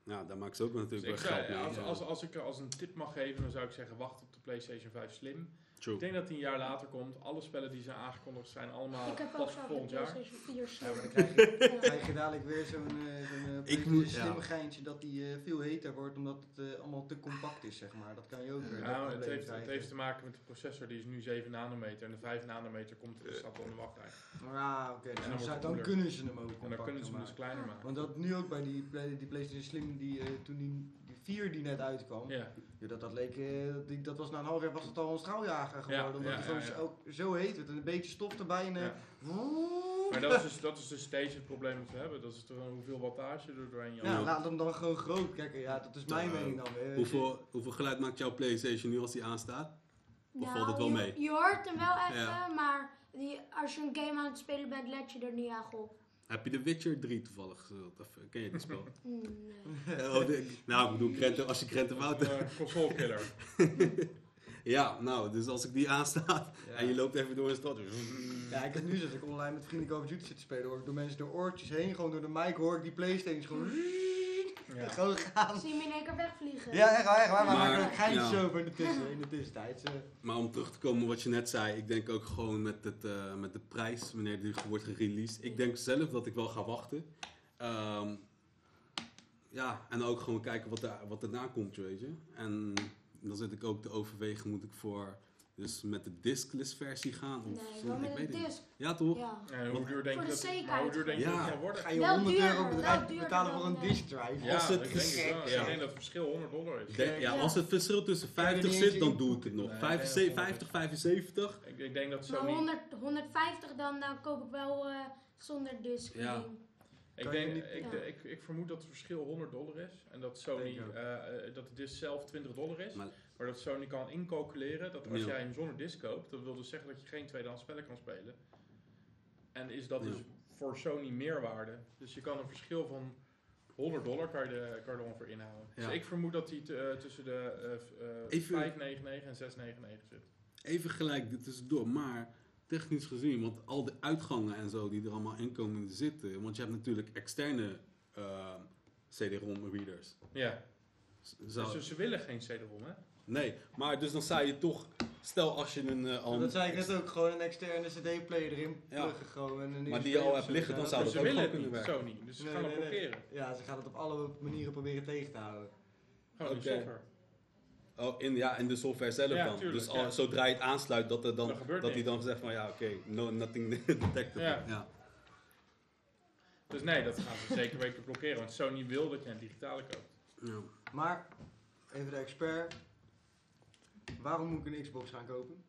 ja, daar maken ze ook
Dus
natuurlijk
ik
wel geld mee.
als, als, als ik er als een tip mag geven, dan zou ik zeggen wacht op de PlayStation 5 Slim.
True.
Ik denk dat die een jaar later komt. Alle spellen die zijn aangekondigd zijn allemaal
Ik heb ook
pas
zo
volgend jaar.
PlayStation 4
Ja, maar dan krijg je,
Ja.
krijg je dadelijk weer zo'n eh zo'n eh,
Ik
PlayStation
moet-
slim
ja.
geintje dat die eh, veel heter wordt omdat het eh, allemaal te compact is, zeg maar. Dat kan je ook weer.
Nou, het, heeft, het
krijgen.
heeft te maken met de processor, die is nu 7 nanometer. En de 5 nanometer komt er staat al in de wachtrij.
Ah, oké.
dan
dan, zou-
het
dan
koeler.
kunnen ze hem ook
En dan kunnen ze hem dus kleiner maken.
Want dat nu ook bij die, die PlayStation Slim, die, eh, toen die 4 die net uitkwam,
Ja,
ja, dat, dat leek, eh, dat, die, dat was na een half jaar was het al een straaljager geworden.
Ja,
omdat
ja,
het gewoon
ja, ja.
Zo, zo heet werd en een beetje stof erbij en... eh,
Ja. maar dat is, dus, dat is dus steeds het probleem dat we hebben. Dat is toch een hoeveel wattage er doorheen
Ja, laat hem dan gewoon groot. Kijk, ja, dat is mijn mening dan weer.
Hoeveel, hoeveel geluid maakt jouw PlayStation nu als die aanstaat? Of valt het wel
je,
mee?
Je hoort hem wel even,
Ja.
maar die, als je een game aan het spelen bent, let je er niet echt op.
Heb je de Witcher 3 toevallig gespeeld? Of eh, ken je die spel?
Hmm, nee.
Oh, de- nou, ik bedoel, Krenten, als je Krenten Wout
Een eh, console killer.
Ja, nou, dus als ik die aanstaat
Ja.
en je loopt even door een stad.
Ja, ik heb nu zit ik online met vrienden Call of Duty zitten spelen, hoor ik door mensen door oortjes heen, gewoon door de mic hoor ik die Playstation gewoon,
Ja.
gewoon gaan.
Zie je hem in één keer wegvliegen?
Ja, echt waar, echt waar, maar
Maar-
maak er ook geintjes
ja.
over in de, tussen, in de tussentijd. eh.
Maar om terug te komen op wat je net zei, ik denk ook gewoon met, het, eh, met de prijs, wanneer die wordt gereleased. Ik denk zelf dat ik wel ga wachten. Ehm, ja, en ook gewoon kijken wat, er, wat erna komt, weet je. En dan zit ik ook te overwegen, moet ik voor dus met de diskless versie gaan? Of
Nee,
zo? ik
met
weet
een
het niet.
disc.
Ja, toch?
Ja.
En hoe duur denk je dat, maar hoe
zekerheid.
duur denk je
Ja.
dat het gaat worden?
Ga je
Wel
100
duurder,
euro bedrijf betalen voor een
eh,
disk drive?
Ja,
Als het
ik denk, het
ja.
ik denk dat het verschil 100 dollar is.
Denk- ja,
Ja.
als het verschil tussen
Kan je er
50
niet
zit, dan doe ik het nog.
Nee,
75,
nee,
50, 75.
Ik, ik denk dat
Maar
Sony...
100, 150 dan, dan koop ik wel eh, zonder disc.
Ja.
Ik, denk,
niet-
ik,
Ja.
ik, ik vermoed dat het verschil 100 dollar is. En dat Sony,
Denk ook.
eh, eh, dat de disc zelf 20 dollar is.
Maar-
Maar, dat Sony kan incalculeren dat als
Ja.
jij hem zonder disc koopt, dat wil dus zeggen dat je geen tweedehands spellen kan spelen. En is dat
Ja.
dus voor Sony meerwaarde. Dus je kan een verschil van 100 dollar kan je, de, kan je er ongeveer inhouden.
Ja.
Dus ik vermoed dat die te- eh, tussen de eh, f- eh,
Even-
5,99 en 6,99 zit.
Even gelijk tussendoor, maar technisch gezien, want al de uitgangen en zo die er allemaal in komen te zitten, want je hebt natuurlijk externe eh, CD-ROM readers.
Ja,
Zou-
dus ze willen geen CD-ROM hè?
Nee, maar dus dan zou je toch, stel als je een eh, al,
Dat zei ik net ook, gewoon een externe cd-player erin
Ja.
pluggen gewoon. En een
Maar die je al hebt liggen, dan zou
Dus
dat
ze
ook
willen
kunnen werken.
Sony. Dus ze
Nee,
gaan
nee,
het
nee.
blokkeren.
Ja, ze gaan het op alle manieren proberen tegen te houden.
Gewoon
Oké.
die software.
Oh, in, ja, in de software zelf
Ja,
dan.
tuurlijk,
dus al,
ja.
zodra je het aansluit, dat, er dan,
Dat
hij dan zegt van ja, oké, no, nothing detected.
Ja.
Ja.
Dus nee, dat gaan ze zeker weten blokkeren. Want Sony wil dat je een digitale koopt.
Ja.
Maar, even de expert. Waarom moet ik een Xbox gaan kopen?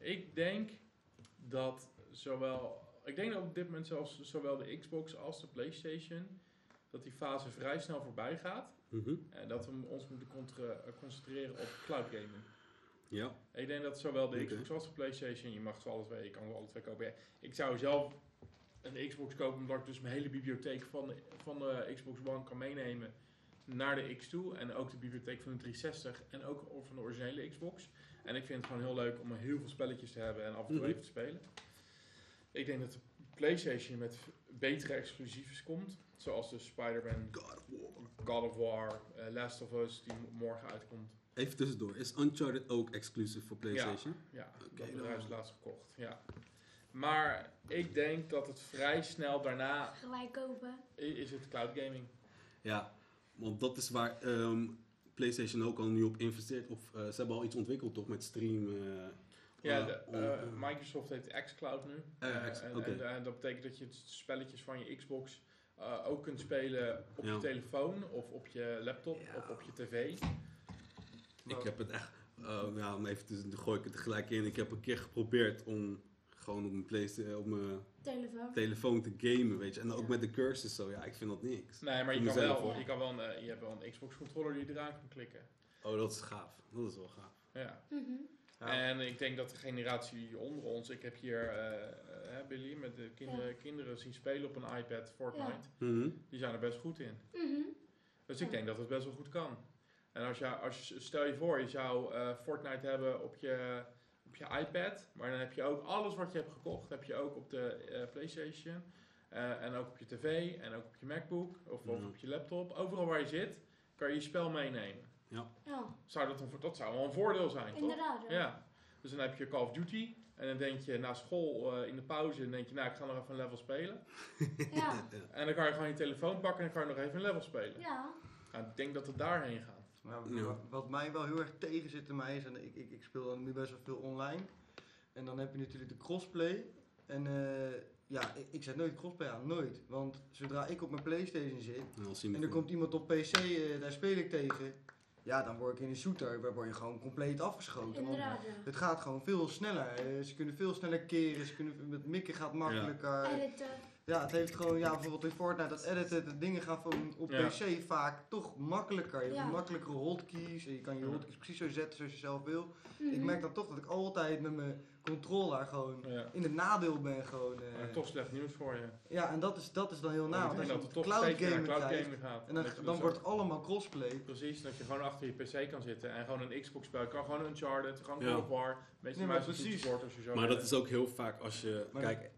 Ik denk dat zowel ik denk dat op dit moment zelfs zowel de Xbox als de PlayStation, dat die fase vrij snel voorbij gaat.
Mhm.
En dat we ons moeten eh, concentreren op cloud gaming.
Ja.
Ik denk dat zowel de. Xbox als de PlayStation, je mag ze alle twee, je kan ze alle twee kopen. Ja, Ik zou zelf een Xbox kopen omdat ik dus mijn hele bibliotheek van de, van de Xbox One kan meenemen naar de X toe. En ook de bibliotheek van de 360 en ook van de originele Xbox. En ik vind het gewoon heel leuk om heel veel spelletjes te hebben en af en toe
Mhm.
even te spelen. Ik denk dat de PlayStation met betere exclusiefs komt. Zoals de Spider-Man,
God of War.
God of War, eh, Last of Us, die morgen uitkomt.
Even tussendoor. Is Uncharted ook exclusive voor PlayStation?
Ja,
Oké,
dat
dan-
bedrijf is laatst gekocht. Ja. Maar ik denk dat het vrij snel daarna
Gelijk kopen.
is het cloud gaming.
Ja, want dat is waar ehm, PlayStation ook al nu op investeert. Of eh, ze hebben al iets ontwikkeld toch met stream. eh,
Ja,
eh,
de, Microsoft heeft xCloud nu.
Eh,
Eh,
X-
en,
oké.
en, en dat betekent dat je het spelletjes van je Xbox eh, ook kunt spelen op
Ja.
je telefoon of op je laptop
Ja.
of op je tv.
Ik heb het echt, eh, om even te, dan gooi ik het er gelijk in. Ik heb een keer geprobeerd om gewoon op mijn, PlayStation, op mijn
Telefoon.
telefoon te gamen, weet je. En ook
Ja.
met de cursus zo, ja, ik vind dat niks.
Nee, maar je kan wel,
hoor.
je, kan wel een, eh, je hebt wel een Xbox controller die je eraan kan klikken.
Oh, dat is gaaf. Dat is wel gaaf.
Ja.
Mhm.
Ja.
En ik denk dat de generatie onder ons, ik heb hier eh, eh, Billy met de kinderen, kinderen zien spelen op een iPad Fortnite.
Mhm.
Die zijn er best goed in.
Mhm.
Dus ik
Ja.
denk dat het best wel goed kan. En als je, als je, stel je voor, je zou eh, Fortnite hebben op je, op je iPad, maar dan heb je ook alles wat je hebt gekocht, heb je ook op de eh, PlayStation. eh, en ook op je tv en ook op je MacBook of, of
Ja.
op je laptop. Overal waar je zit, kan je je spel meenemen.
Ja,
Zou dat, een, dat zou wel een voordeel zijn, toch?
inderdaad. Ja.
Ja. Dus dan heb je Call of Duty en dan denk je na school eh, in de pauze, dan denk je, nou ik ga nog even een level spelen.
Ja.
En dan kan je gewoon je telefoon pakken en dan kan je nog even een level spelen.
Ja.
Nou, ik denk dat we daarheen gaan.
Maar wat mij wel heel erg tegen zit in mij is, en ik, ik, ik speel dan nu best wel veel online. En dan heb je natuurlijk de crossplay. En eh, ja, ik, ik zet nooit crossplay aan, nooit. Want zodra ik op mijn Playstation zit
En
er komt iemand op PC, eh, daar speel ik tegen. Ja, dan word ik in een shooter, waar word je gewoon compleet afgeschoten. Want
ja.
het gaat gewoon veel sneller. Eh, ze kunnen veel sneller keren, ze kunnen, met mikken gaat makkelijker. Ja, het heeft gewoon, ja, bijvoorbeeld in Fortnite, dat editen, de dingen gaan van op
Ja.
PC vaak toch makkelijker. Je hebt
Ja.
makkelijkere hotkeys en je kan je hotkeys precies zo zetten zoals je zelf wil. Ik
Mhm.
merk dan toch dat ik altijd met mijn controller gewoon
Ja.
in het nadeel ben gewoon. eh.
Maar toch slecht nieuws voor je.
ja, en dat is, dat is dan heel na. Want
denk
als je
dat
een
het toch
cloud
cloud
krijgt,
gaming gaat.
en dan, dan
dus
wordt
ook-
allemaal crossplay.
Precies, dat je gewoon achter je pc kan zitten en gewoon een Xbox spelen. Kan gewoon een Uncharted, gewoon
Ja.
God of War. Meestal
Nee, maar precies.
toetsenbord als je zo
Maar dat is ook heel vaak als je...
Maar
kijk...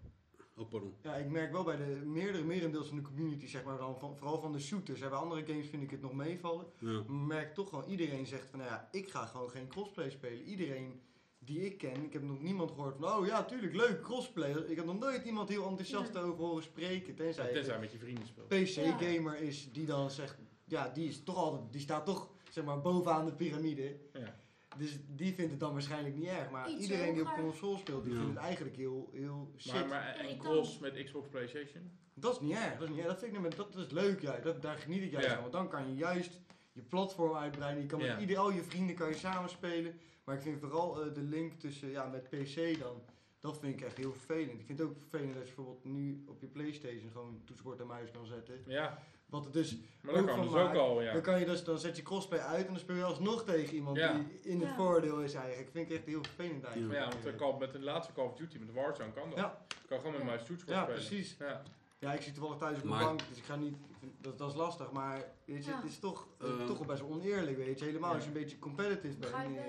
Oh, pardon.
Ja, ik merk wel bij de meerdere merendeels van de community, zeg maar, dan van, vooral van de shooters. En bij andere games vind ik het nog meevallen.
Ja.
Merk toch gewoon, iedereen zegt van, nou ja, ik ga gewoon geen crossplay spelen. Iedereen die ik ken, ik heb nog niemand gehoord van, oh ja, tuurlijk, leuk, crossplay. Ik heb nog nooit iemand heel enthousiast
Ja.
over horen spreken, tenzij
Ja,
het
tenzij met je vrienden speelt.
PC-gamer is die dan zegt, ja, die is toch altijd, die staat toch, zeg maar, bovenaan de piramide.
Ja.
Dus die vindt het dan waarschijnlijk niet erg. Maar
Iets
iedereen die op console speelt, die
Ja.
vindt het eigenlijk heel, heel shit.
Maar, maar een
ik
cross met Xbox PlayStation?
Dat is niet erg. Dat is, niet erg. Dat vind ik, nou- dat is leuk, ja. dat, daar geniet ik juist
Ja.
van. Want dan kan je juist je platform uitbreiden. Je kan met
Ja.
ieder, al je vrienden kan je samen spelen. Maar ik vind vooral eh, de link tussen, ja, met PC dan, dat vind ik echt heel vervelend. Ik vind het ook vervelend dat je bijvoorbeeld nu op je Playstation gewoon toetsenbord en muis kan zetten.
Ja,
Wat het dus,
maar dat
Ook
kan
van
dus ook al, ja.
dan kan je dus, dan zet je crossplay uit en dan speel je alsnog tegen iemand
Ja.
die in het
Ja.
voordeel is eigenlijk. Vind ik echt heel vervelend eigenlijk.
Ja, want de Call- met de laatste Call of Duty, met de Warzone kan dat.
Ja.
Je kan gewoon met
Ja.
muis toetsenbord
Ja,
spelen.
precies.
Ja.
Ja, ik zit toevallig thuis op de bank, dus ik ga niet. ik vind- Dat, dat is lastig, maar weet je,
Ja.
het is toch,
Eh.
toch wel best wel oneerlijk, weet je. Helemaal als je een beetje competitive bent.
Ik.
eh,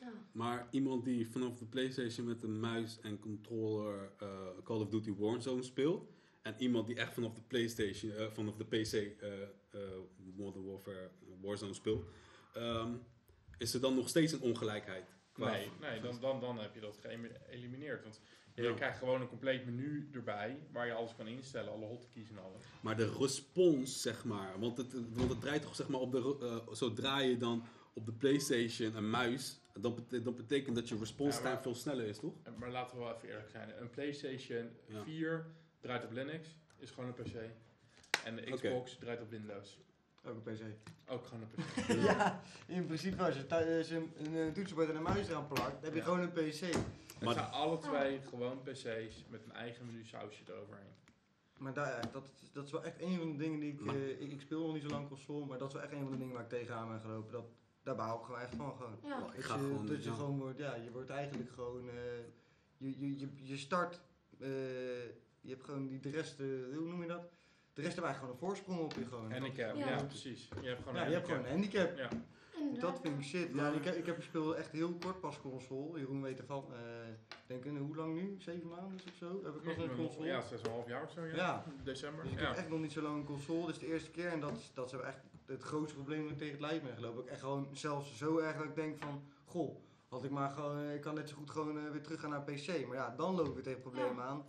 Ja.
Maar iemand die vanaf de PlayStation met een muis en controller eh, Call of Duty Warzone speelt. En iemand die echt vanaf de PlayStation, eh, vanaf de PC eh, eh, Modern Warfare Warzone speelt. ehm, is er dan nog steeds een ongelijkheid? Qua-
Nee, nee dan, dan, dan heb je dat geëlimineerd. Want je
Ja.
krijgt gewoon een compleet menu erbij waar je alles kan instellen, alle hotkeys en alles.
Maar de respons, zeg maar. Want het, want het draait toch zeg maar op de. zodra je dan op de PlayStation een muis. Dan, bete- dat betekent dat je response
Ja,
time veel sneller is, toch?
Maar laten we wel even eerlijk zijn. Een PlayStation
Ja.
4 draait op Linux, is gewoon een PC. En de. Xbox draait op Windows.
ook een PC.
Ook gewoon een PC.
ja, in principe als je, thu- als je een, een, toetsenbord en een muis eraan plakt, dan heb je
Ja.
gewoon een PC.
Het
Maar-
zijn alle twee gewoon PC's met een eigen menu sausje eroverheen.
Maar daar, dat, is- dat is wel echt een van de dingen die ik, eh, ik... Ik speel nog niet zo lang console, maar dat is wel echt een van de dingen waar ik tegenaan ben gelopen. Dat, daar baal ik gewoon echt van. Gewoon.
Ja.
Oh, ik
Dat
ga
je,
gewoon...
dat je
ja.
gewoon wordt, ja, je wordt eigenlijk gewoon, eh, je, je, je, je start, eh, je hebt gewoon die, de rest, eh, hoe noem je dat? De rest hebben eigenlijk gewoon een voorsprong op je gewoon.
Handicap,
Ja.
ja. precies. Je hebt gewoon
Ja,
een
je hebt gewoon
handicap.
een handicap.
Ja.
Dat vind ik shit. Ja, ik, heb, ik heb gespeeld echt heel kort pas console. Jeroen weet ervan. eh ik denk, eh, hoe lang nu? Zeven maanden of zo? Heb ik pas een console?
Ja, 6,5 jaar of zo, ja.
Ja.
December.
Dus ik
ja.
heb echt nog niet zo lang een console. Dit is de eerste keer en dat is, dat is echt het grootste probleem dat ik tegen het lijf ben gelopen. Ik echt gewoon zelfs zo erg dat ik denk van, goh, had ik maar gewoon, eh, ik kan net zo goed gewoon weer terug gaan naar PC. Maar ja, dan loop ik weer tegen problemen aan.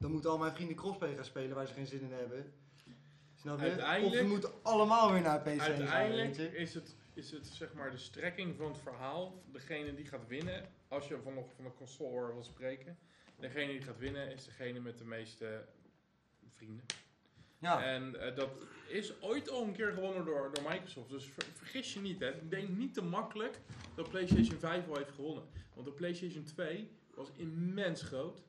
Dan moeten al mijn vrienden crossplay gaan spelen waar ze geen zin in hebben. Snap je?
Uiteindelijk-
of ze moeten allemaal weer naar PC gaan,
Uiteindelijk
je.
is het, is het zeg maar de strekking van het verhaal. Degene die gaat winnen, als je van, nog van de console wil spreken. Degene die gaat winnen is degene met de meeste vrienden.
Ja,
En eh, dat is ooit al een keer gewonnen door, door Microsoft. Dus ver- vergis je niet, hè. Ik denk niet te makkelijk dat PlayStation 5 al heeft gewonnen. Want de PlayStation 2 was immens groot.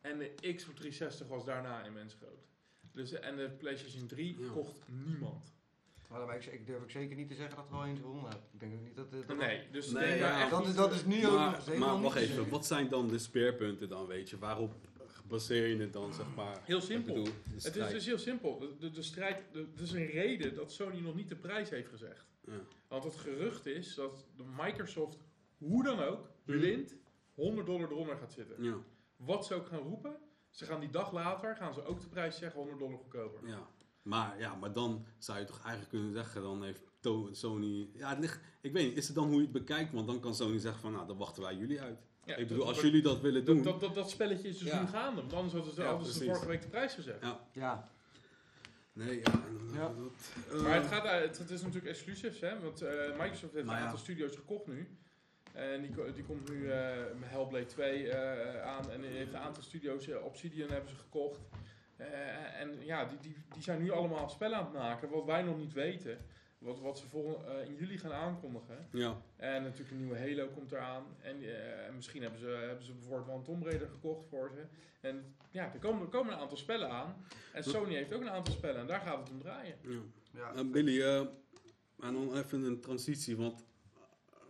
En de Xbox 360 was daarna immens groot. Dus, en de PlayStation 3
Ja.
kocht niemand.
maar dan ik, ik durf ik zeker niet te zeggen dat er al eens gewonnen heb. Ik denk ook niet dat... dat
Nee, dus
Nee, ja,
echt
dat, is, dat is nu ook nog
Maar, maar wacht even, wat zijn dan de speerpunten dan, weet je? Waarop baseer je het dan, zeg maar?
Heel simpel.
Bedoel,
Het is dus heel simpel. De, de, de strijd, er is een reden dat Sony nog niet de prijs heeft gezegd.
Ja.
Want het gerucht is dat de Microsoft, hoe dan ook,
Mhm.
blind 100 dollar eronder gaat zitten.
Ja,
Wat ze ook gaan roepen, ze gaan die dag later, gaan ze ook de prijs zeggen 100 dollar goedkoper.
ja. Maar, ja, maar dan zou je toch eigenlijk kunnen zeggen, dan heeft To- Sony... Ja, het ligt, ik weet niet, is het dan hoe je het bekijkt? Want dan kan Sony zeggen van, nou, dan wachten wij jullie uit.
Ja,
ik bedoel,
dat-
als
dat-
jullie dat willen doen...
Dat, dat, dat spelletje is dus
Ja.
nu gaande. Want anders hadden ze,
Ja,
hadden ze
precies.
vorige week de prijs gezegd.
Ja,
Ja,
nee, ja. dat, eh,
Maar het, gaat, uit- het, het is natuurlijk exclusief, hè? Want eh, Microsoft heeft
Maar
een
ja.
aantal studio's gekocht nu. En die, die komt nu eh, met Hellblade 2 eh, aan. En die heeft een aantal studio's, eh, Obsidian hebben ze gekocht. Eh, en ja, die, die, die zijn nu allemaal spellen aan het maken, wat wij nog niet weten. Wat, wat ze vol, eh, in juli gaan aankondigen.
Ja,
En natuurlijk een nieuwe Halo komt eraan. En eh, en misschien hebben ze, hebben ze bijvoorbeeld wel een Tomb Raider gekocht voor ze. En ja, er komen, er komen een aantal spellen aan. En Sony heeft ook een aantal spellen. En daar gaat het om draaien.
ja.
ja.
Eh, Billy, eh, maar dan even een transitie, want,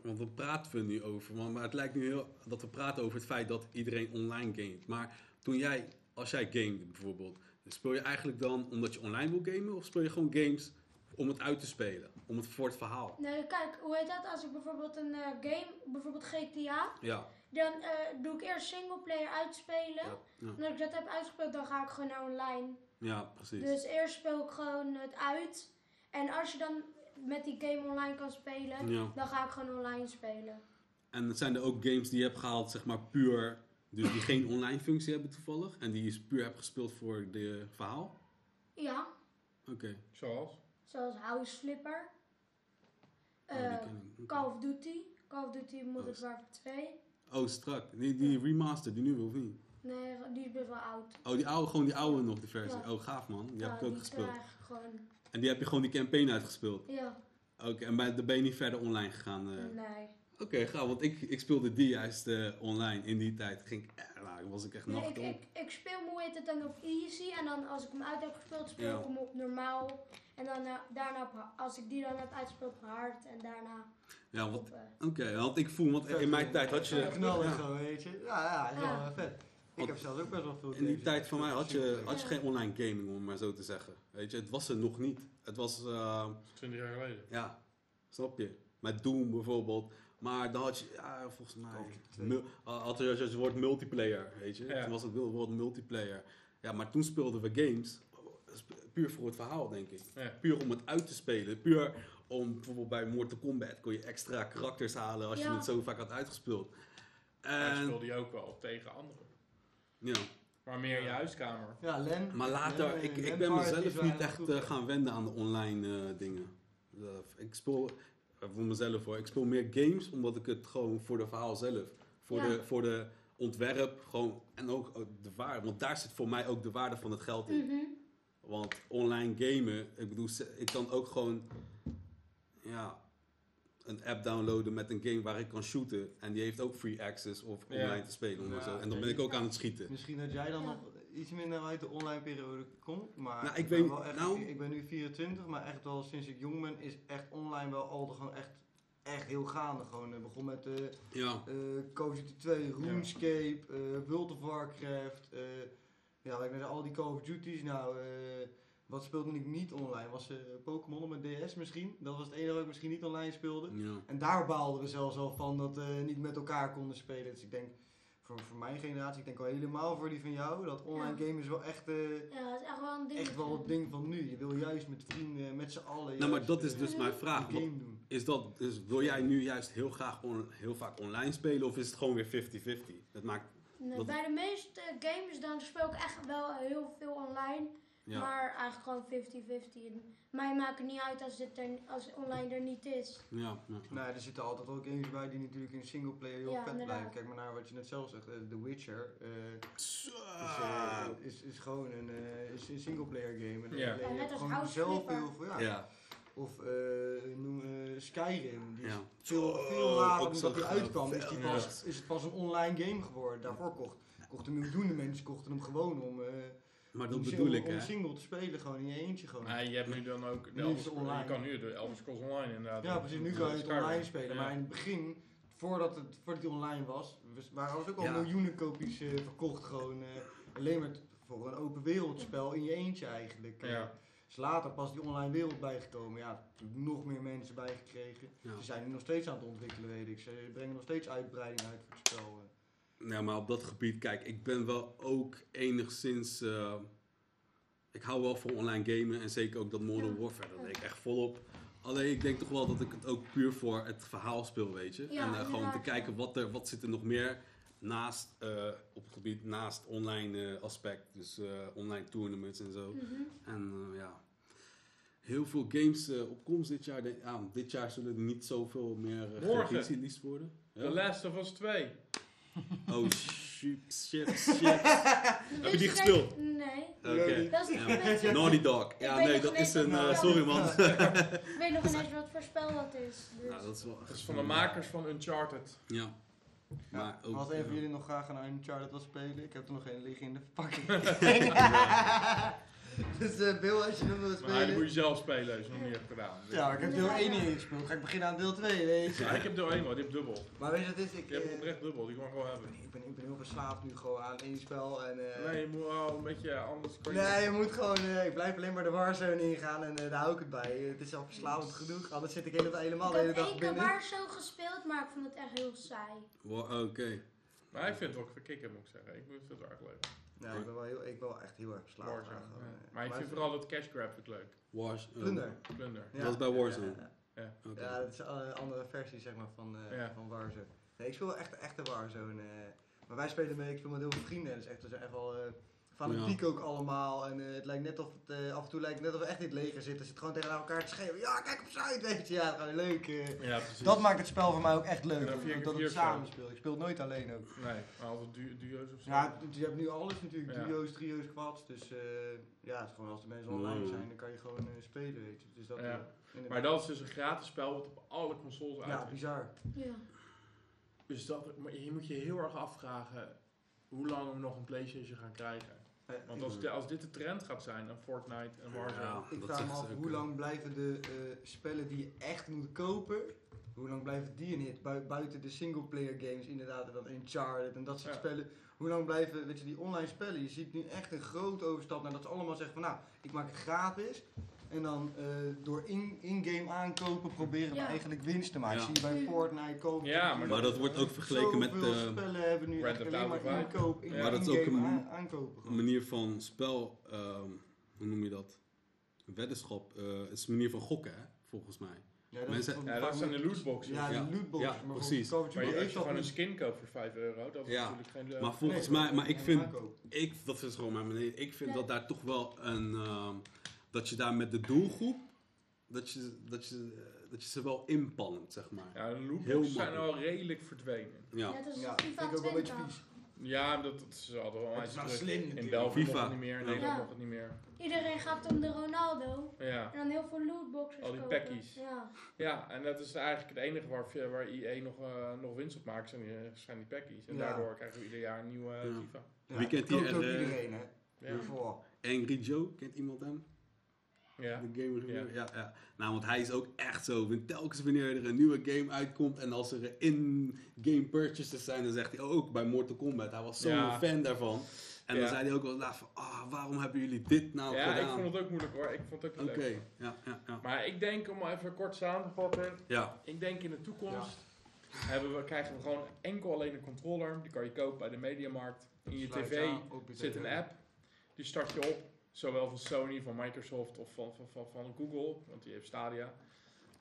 want we praten we nu over. Maar, maar het lijkt nu heel dat we praten over het feit dat iedereen online gamet. Maar toen jij, als jij gamede bijvoorbeeld, speel je eigenlijk dan omdat je online wil gamen? Of speel je gewoon games om het uit te spelen? Om het voor het verhaal?
Nee, kijk, hoe heet dat? Als ik bijvoorbeeld een eh, game, bijvoorbeeld GTA,
Ja.
dan eh, doe ik eerst singleplayer uitspelen.
Ja, ja,
En als ik dat heb uitgespeeld, dan ga ik gewoon naar online.
ja precies.
Dus eerst speel ik gewoon het uit. En als je dan met die game online kan spelen,
Ja.
dan ga ik gewoon online spelen.
En zijn er ook games die je hebt gehaald, zeg maar puur, dus die geen online functie hebben toevallig? En die je puur hebt gespeeld voor de verhaal?
Ja,
Oké.
Zoals?
zoals House Flipper.
Oh,
Eh. Call of Duty. Call of Duty Modern
Oh,
Warfare 2.
Oh, strak. Die, die remaster, die nieuwe of niet?
Nee, die is best wel oud.
Oh, die oude, gewoon die oude nog, de versie.
Ja.
Oh, gaaf man. Die
Ja,
heb ik ook
die
gespeeld.
ik gewoon.
En die heb je gewoon die campaign uitgespeeld.
Ja,
Oké, en bij, dan ben je niet verder online gegaan. eh.
nee.
Oké, gaaf. Want ik, ik speelde die juist eh, online in die tijd. Ging ik, eh, nou, was ik echt
nee ik,
nacht op.
ik, ik speel hoe heet het dan op easy. En dan als ik hem uit heb gespeeld, speel
Ja.
ik hem op normaal. En dan eh, daarna, op, als ik die dan heb uitgespeeld, op hard. En daarna
Ja,
eh,
oké, want ik voel, want in mijn tijd had je...
knallen
ja.
gewoon, weet je. Ja, ja, is wel
Ja.
vet. Ik heb zelfs ook best wel veel
In die tijd van mij had je, had je geen online gaming, om het maar zo te zeggen. Weet je, het was er nog niet. Het was, eh,
20 jaar geleden.
ja, snap je? Met Doom bijvoorbeeld. Maar dan had je, ja, volgens mij, had je het woord multiplayer, weet je?
Ja.
Toen was het woord multiplayer. Ja, maar toen speelden we games, puur voor het verhaal, denk ik.
Ja.
Puur om het uit te spelen. Puur om, bijvoorbeeld bij Mortal Kombat kon je extra karakters halen als je het zo vaak had uitgespeeld.
En
En,
speelde je ook wel tegen anderen.
Ja.
Maar meer in je huiskamer.
Ja, Len.
Maar later,
Len,
ik, ik ben mezelf niet echt
goed,
eh, gaan wenden aan de online eh, dingen. Eh, ik speel, voor mezelf hoor, ik speel meer games omdat ik het gewoon voor de verhaal zelf, voor,
Ja.
de, voor de ontwerp gewoon, en ook de waarde, want daar zit voor mij ook de waarde van het geld in.
mhm.
Want online gamen, ik bedoel, ik kan ook gewoon, ja, een app downloaden met een game waar ik kan shooten. En die heeft ook free access of
Ja.
online te spelen. of
Ja,
zo. En dan ben ik ook aan het schieten.
Misschien dat jij dan nog iets minder uit de online periode komt. Maar
Nou, ik
ben
weet-
wel echt,
nou-
ik ben nu 24, maar echt wel sinds ik jong ben is echt online wel al gewoon echt, echt heel gaande. Gewoon eh, begon met eh
Ja,
eh Call of Duty 2, RuneScape, eh World of Warcraft. eh ja, ik net zei, al die Call of Duties. Nou, eh, wat speelde ik niet online? Was eh Pokémon op mijn DS misschien? Dat was het enige wat ik misschien niet online speelde.
ja.
En daar baalden we zelfs al van dat we niet met elkaar konden spelen. Dus ik denk, voor, voor mijn generatie, ik denk al helemaal voor die van jou, dat online
Ja.
gamen is wel echt, eh,
Ja, het is echt wel een ding.
echt wel het ding van nu. Je wil juist met vrienden, met z'n allen.
Nou, maar dat is
eh,
dus mijn vraag.
een game doen.
Is dat, dus wil jij nu juist heel graag on- heel vaak online spelen of is het gewoon weer 50-50? Dat maakt,
Nee, bij de meeste games dan speel ik echt wel heel veel online.
Ja.
Maar eigenlijk gewoon 50-50. En Mij maakt het niet uit als het er, als online er niet is.
Ja, ja.
Nou, er zitten altijd wel games bij die natuurlijk in singleplayer heel
Ja,
vet
inderdaad.
blijven. Kijk maar naar wat je net zelf zegt, eh, The Witcher. eh, is, eh, is, is gewoon een, eh, is een singleplayer game. En
Ja.
net als
gewoon
House
zelf heel veel, ja.
ja.
Of eh, noem, eh, Skyrim. Die is veel,
Zo,
veel later
ook
dan
zo
dat die uitkwam. Is, die
Ja.
pas, is het pas een online game geworden. Daarvoor kocht, kochten miljoenen mensen kochten hem gewoon om, eh
Maar dat
om,
bedoel ik,
om
hè.
single te spelen. Gewoon in je eentje gewoon.
Maar je hebt nu dan ook de Elvis,
online.
je kan nu de Elvis Scrolls Online inderdaad.
Ja, precies. Nu kan je het online spelen.
Ja.
Maar in het begin, voordat het, voordat het online was, waren er ook al
Ja.
miljoenen kopies eh, verkocht. Gewoon eh, alleen maar voor een open wereldspel in je eentje eigenlijk. Eh,
Ja.
is later pas die online wereld bijgekomen. Ja, nog meer mensen bijgekregen.
Ja.
Ze zijn nu nog steeds aan het ontwikkelen, weet ik. Ze brengen nog steeds uitbreiding uit voor het spel.
Ja, maar op dat gebied, kijk, ik ben wel ook enigszins. eh, ik hou wel van online gamen en zeker ook dat Modern
Ja.
Warfare. Dat deed ik echt volop. Alleen ik denk toch wel dat ik het ook puur voor het verhaal speel, weet je.
Ja,
en eh, gewoon te kijken wat, er, wat zit er nog meer naast eh, op het gebied, naast online eh, aspect. Dus eh, online tournaments en zo.
Mhm.
En eh, ja, heel veel games eh, op komst dit jaar. Dit jaar zullen er niet zoveel meer uh, worden.
The
Ja?
Last of Us 2.
Oh shit, shit, shit.
Heb
je die gespeeld?
Nee.
Oké.
Dat is
Ja.
niet mensen.
Naughty Dog. Ja, nee, dat
niet
is een... sorry man.
Ik weet nog ineens wat voor spel dat is. Dus.
Nou, dat is wel
Dat is van de makers van Uncharted.
Ja. Maar ook...
Als een van
ja.
jullie nog graag een Uncharted wil spelen, ik heb er nog een liggen in de fucking. dus eh Bill, als je hem wilt
Maar die
spelen.
moet je zelf spelen als je nog niet hebt gedaan. Dus-
Ja, ik heb deel 1 niet ingespeeld. Ga ik beginnen aan deel 2, weet je.
Ja, ik heb deel 1 hoor, die heb dubbel.
Maar weet je wat het is? Ik,
Je hebt
eh,
oprecht dubbel, die kan je gewoon hebben.
ik, ben, ik ben heel verslaafd nu gewoon aan één spel. En, eh,
Nee, je moet wel een beetje anders. kan je-
Nee, je moet gewoon, eh, ik blijf alleen maar de Warzone ingaan en daar hou ik het bij. Het is al verslavend genoeg, anders zit ik helemaal, helemaal
ik
de hele
heb
dag
één keer
binnen.
Warzone gespeeld, maar ik vond het echt heel saai.
Wa- Oké.
Maar ik vind het wel verkicken moet ik zeggen. Ik vind het wel erg leuk.
Ja, ik ben wel, heel, ik ben wel echt heel erg verslaafd
Warzone.
aan gewoon,
ja.
eh.
Maar ik vind vooral dat cash grab ik leuk.
Wars... eh,
Plunder.
Plunder.
Ja.
Dat is bij Warzone.
Ja, ja, ja.
oké.
Ja, dat is een andere versie zeg maar van, eh,
Ja.
van Warzone. Nee, ik speel wel echt de echte Warzone. eh. maar wij spelen mee, ik speel met heel veel vrienden. Is echt, we zijn echt wel eh, fanatiek ook allemaal. En eh, het lijkt net of het, eh, af en toe lijkt het net of we echt in het leger zitten. Zitten gewoon tegen elkaar te schreeuwen. Ja, kijk op Zuid, weet je. Ja, gewoon leuk. eh.
Ja, precies.
Dat maakt het spel voor mij ook echt leuk. Dat ik
vier
samen speel. Ik speel het nooit alleen ook.
Nee, maar altijd du duo's of zo.
Ja, je hebt nu alles natuurlijk.
Ja.
Duo's, trio's, quads. Dus eh, ja, het is gewoon als de mensen
Mm.
online zijn, dan kan je gewoon spelen, weet je. Dus dat,
Ja. Maar dat is dus een gratis spel wat op alle consoles uit
Ja, bizar.
Ja.
Dus dat, maar je moet je heel erg afvragen hoe lang we nog een Playstation gaan krijgen. Want als, de- als dit de trend gaat zijn, een Fortnite en Warzone.
Ja.
Ik
dat
vraag me
zegt
af hoe lang blijven de eh, spellen die je echt moet kopen, hoe lang blijven die een hit? Bui- buiten de singleplayer games inderdaad, en dan Uncharted en dat soort
Ja.
spellen. Hoe lang blijven, weet je, die online spellen? Je ziet nu echt een grote overstap naar dat ze allemaal zeggen van nou, ik maak het gratis. En dan eh, door in- in-game aankopen proberen we eigenlijk winst te maken.
Ja.
Zie je bij Fortnite, Call of
Ja, maar
Maar dat wordt ook vergeleken met, eh,
spellen hebben nu
Red
alleen maar
Auto vijf.
inkoop, in,
Ja,
Maar dat is ook een-
aan- aankopen.
Manier van spel... ehm, hoe noem je dat? Weddenschap. eh, het is een manier van gokken, hè? Volgens mij.
Ja, dat,
Mensen-
is
Ja, dat zijn de lootboxen.
Ja, de lootboxen.
Ja,
maar
precies.
Call of Duty
Maar je- als je gewoon een
niet.
skin koopt voor 5 euro, dat is
Ja.
natuurlijk geen... eh,
Maar volgens
Nee,
mij... Maar ik vind... Ik, dat is gewoon mijn mening. Ik vind dat daar toch wel een... ehm, dat je daar met de doelgroep... Dat je, dat je, eh, dat je ze wel inpalmt, zeg maar.
Ja, de zijn al redelijk verdwenen.
Ja.
Net als
Ja,
FIFA
ik ook wel een beetje
20.
vies.
Ja, dat, dat is altijd wel een
is wel slim
In. België
FIFA.
mocht het niet meer, in
Ja.
Nederland
Ja.
mocht het niet meer.
Iedereen gaat om de Ronaldo.
Ja.
En dan heel veel lootboxes
Al die packies.
Ja.
ja, en dat is eigenlijk het enige waar, waar EA nog, eh, nog winst op maakt, zijn die, zijn die packies. En
Ja.
daardoor krijgen we ieder jaar een nieuwe
Ja.
FIFA.
Ja,
Wie kent eh,
iedereen, hè?
Ja.
Angry Joe, kent iemand hem?
Ja.
De gamer
Ja.
ja. ja, Nou, want hij is ook echt zo. Telkens wanneer er een nieuwe game uitkomt en als er in-game purchases zijn, dan zegt hij ook bij Mortal Kombat. Hij was zo'n
Ja.
fan daarvan. En
Ja.
dan zei hij ook wel laatst van, ah, waarom hebben jullie dit nou
ja, ik
gedaan?
vond het ook moeilijk hoor. Ik vond het ook leuk.
ja, ja, ja.
Maar ik denk, om even kort samen te vatten,
Ja,
ik denk in de toekomst hebben we, krijgen we gewoon enkel alleen een controller. Die kan je kopen bij de Mediamarkt. In je tv zit een app. Die start je op. Zowel van Sony, van Microsoft of van, van, van, van Google. Want die heeft Stadia.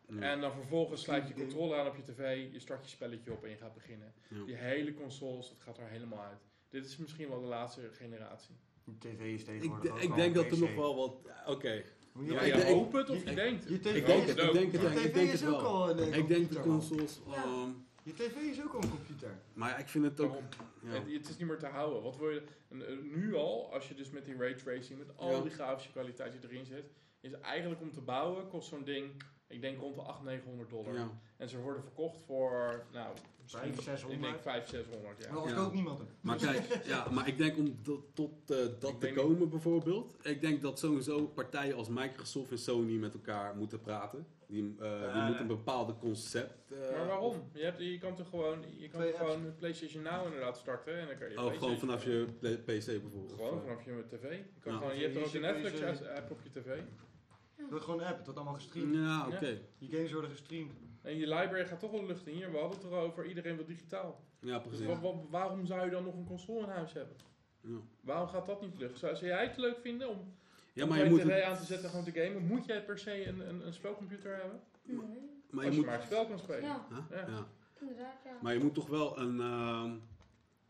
ja.
En dan vervolgens sluit je
Game.
controller aan op je tv. Je start je spelletje op en je gaat beginnen.
Ja.
Die hele consoles, dat gaat er helemaal uit. Dit is misschien wel de laatste generatie.
Je tv is
Ik,
tegenwoordig
de- ik
al
denk dat er nog wel wat... Oké,
Moet je
Ja,
Ja,
ik
je hoopt het of je
je-
denkt.
Je tv,
ik denk
is,
het,
ook.
ik denk
je
het, ik
tv
denk
is
het
ook
wel.
al een
Ik denk de consoles...
Ja.
Je tv is ook al een computer.
maar ja, ik vind het ook... Ja.
Het, het is niet meer te houden. Wat wil je, en, nu al, als je dus met die raytracing, met al
Ja.
die grafische kwaliteit die erin zit, is eigenlijk om te bouwen, kost zo'n ding, ik denk rond de 800, 900 dollar.
Ja.
En ze worden verkocht voor, nou, misschien,
500, 600.
ik denk 500, 600, ja.
Maar dat
Ja.
koopt niemand.
Maar kijk, ja, maar ik denk om tot, tot eh, dat
Ik
te komen bijvoorbeeld. Ik denk dat sowieso partijen als Microsoft en Sony met elkaar moeten praten. Die, eh, die moeten een bepaalde concept. eh,
Maar waarom? Je, hebt, je kan toch gewoon, je kan gewoon PlayStation Now inderdaad starten en dan kan je
Oh, gewoon vanaf je PC bijvoorbeeld.
Gewoon
eh,
vanaf je tv. Je, kan gewoon, je hebt er ook de
Je ziet
Netflix
deze-
app op je tv.
Dat wordt gewoon een app, het wordt allemaal gestreamd.
Ja, oké.
Je games worden gestreamd.
En je library gaat toch wel de lucht in hier. We hadden het erover, iedereen wil digitaal.
Ja,
Dus
precies.
wa- wa- waarom zou je dan nog een console in huis hebben?
Ja.
Waarom gaat dat niet lucht? Zou, zou jij het leuk vinden om
Ja,
om
maar je
bij
moet
tv
het,
aan te zetten gewoon te gamen? Moet jij per se een, een, een spelcomputer hebben?
Nee.
maar
als
je
je
moet,
maar een spel kan spelen.
Ja,
Huh?
Ja.
Ja.
inderdaad, ja.
Maar je moet toch wel een. ehm,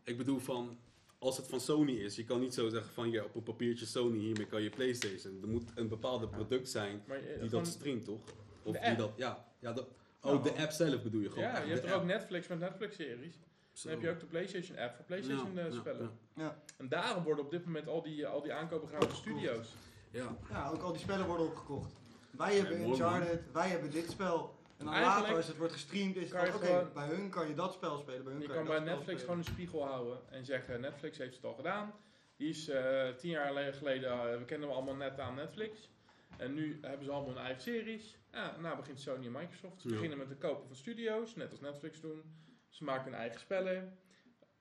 ik bedoel van. Als het van Sony is, je kan niet zo zeggen van ja, op een papiertje Sony, hiermee kan je PlayStation. Er moet een bepaalde product zijn die dat streamt, toch? Of
De
die
app.
dat, ja. ja dat,
Nou,
oh, de app zelf bedoel je gewoon.
ja, je hebt
de
er ook. Netflix met Netflix-series.
Zo.
Dan heb je ook de PlayStation app voor PlayStation
Ja,
eh,
ja,
spellen.
ja.
En daarom worden op dit moment al die, al die aankopen gedaan door studio's.
Ja,
Ja, ook al die spellen worden opgekocht. Wij hebben
mooi, man.
Uncharted, wij hebben dit spel. En dan
Eigenlijk
later, als het wordt gestreamd, is het oké,
gewoon-
bij hun kan je dat spel spelen, bij hun
Je
kan
kan
je
bij Netflix
spelen.
gewoon een spiegel houden en zeggen: Netflix heeft het al gedaan. Die is eh, tien jaar le- geleden, eh, we kennen hem allemaal net aan Netflix. En nu hebben ze allemaal hun eigen series. Ja, nou begint Sony en Microsoft. Ze
Ja.
beginnen met het kopen van studio's, net als Netflix doen. Ze maken hun eigen spellen.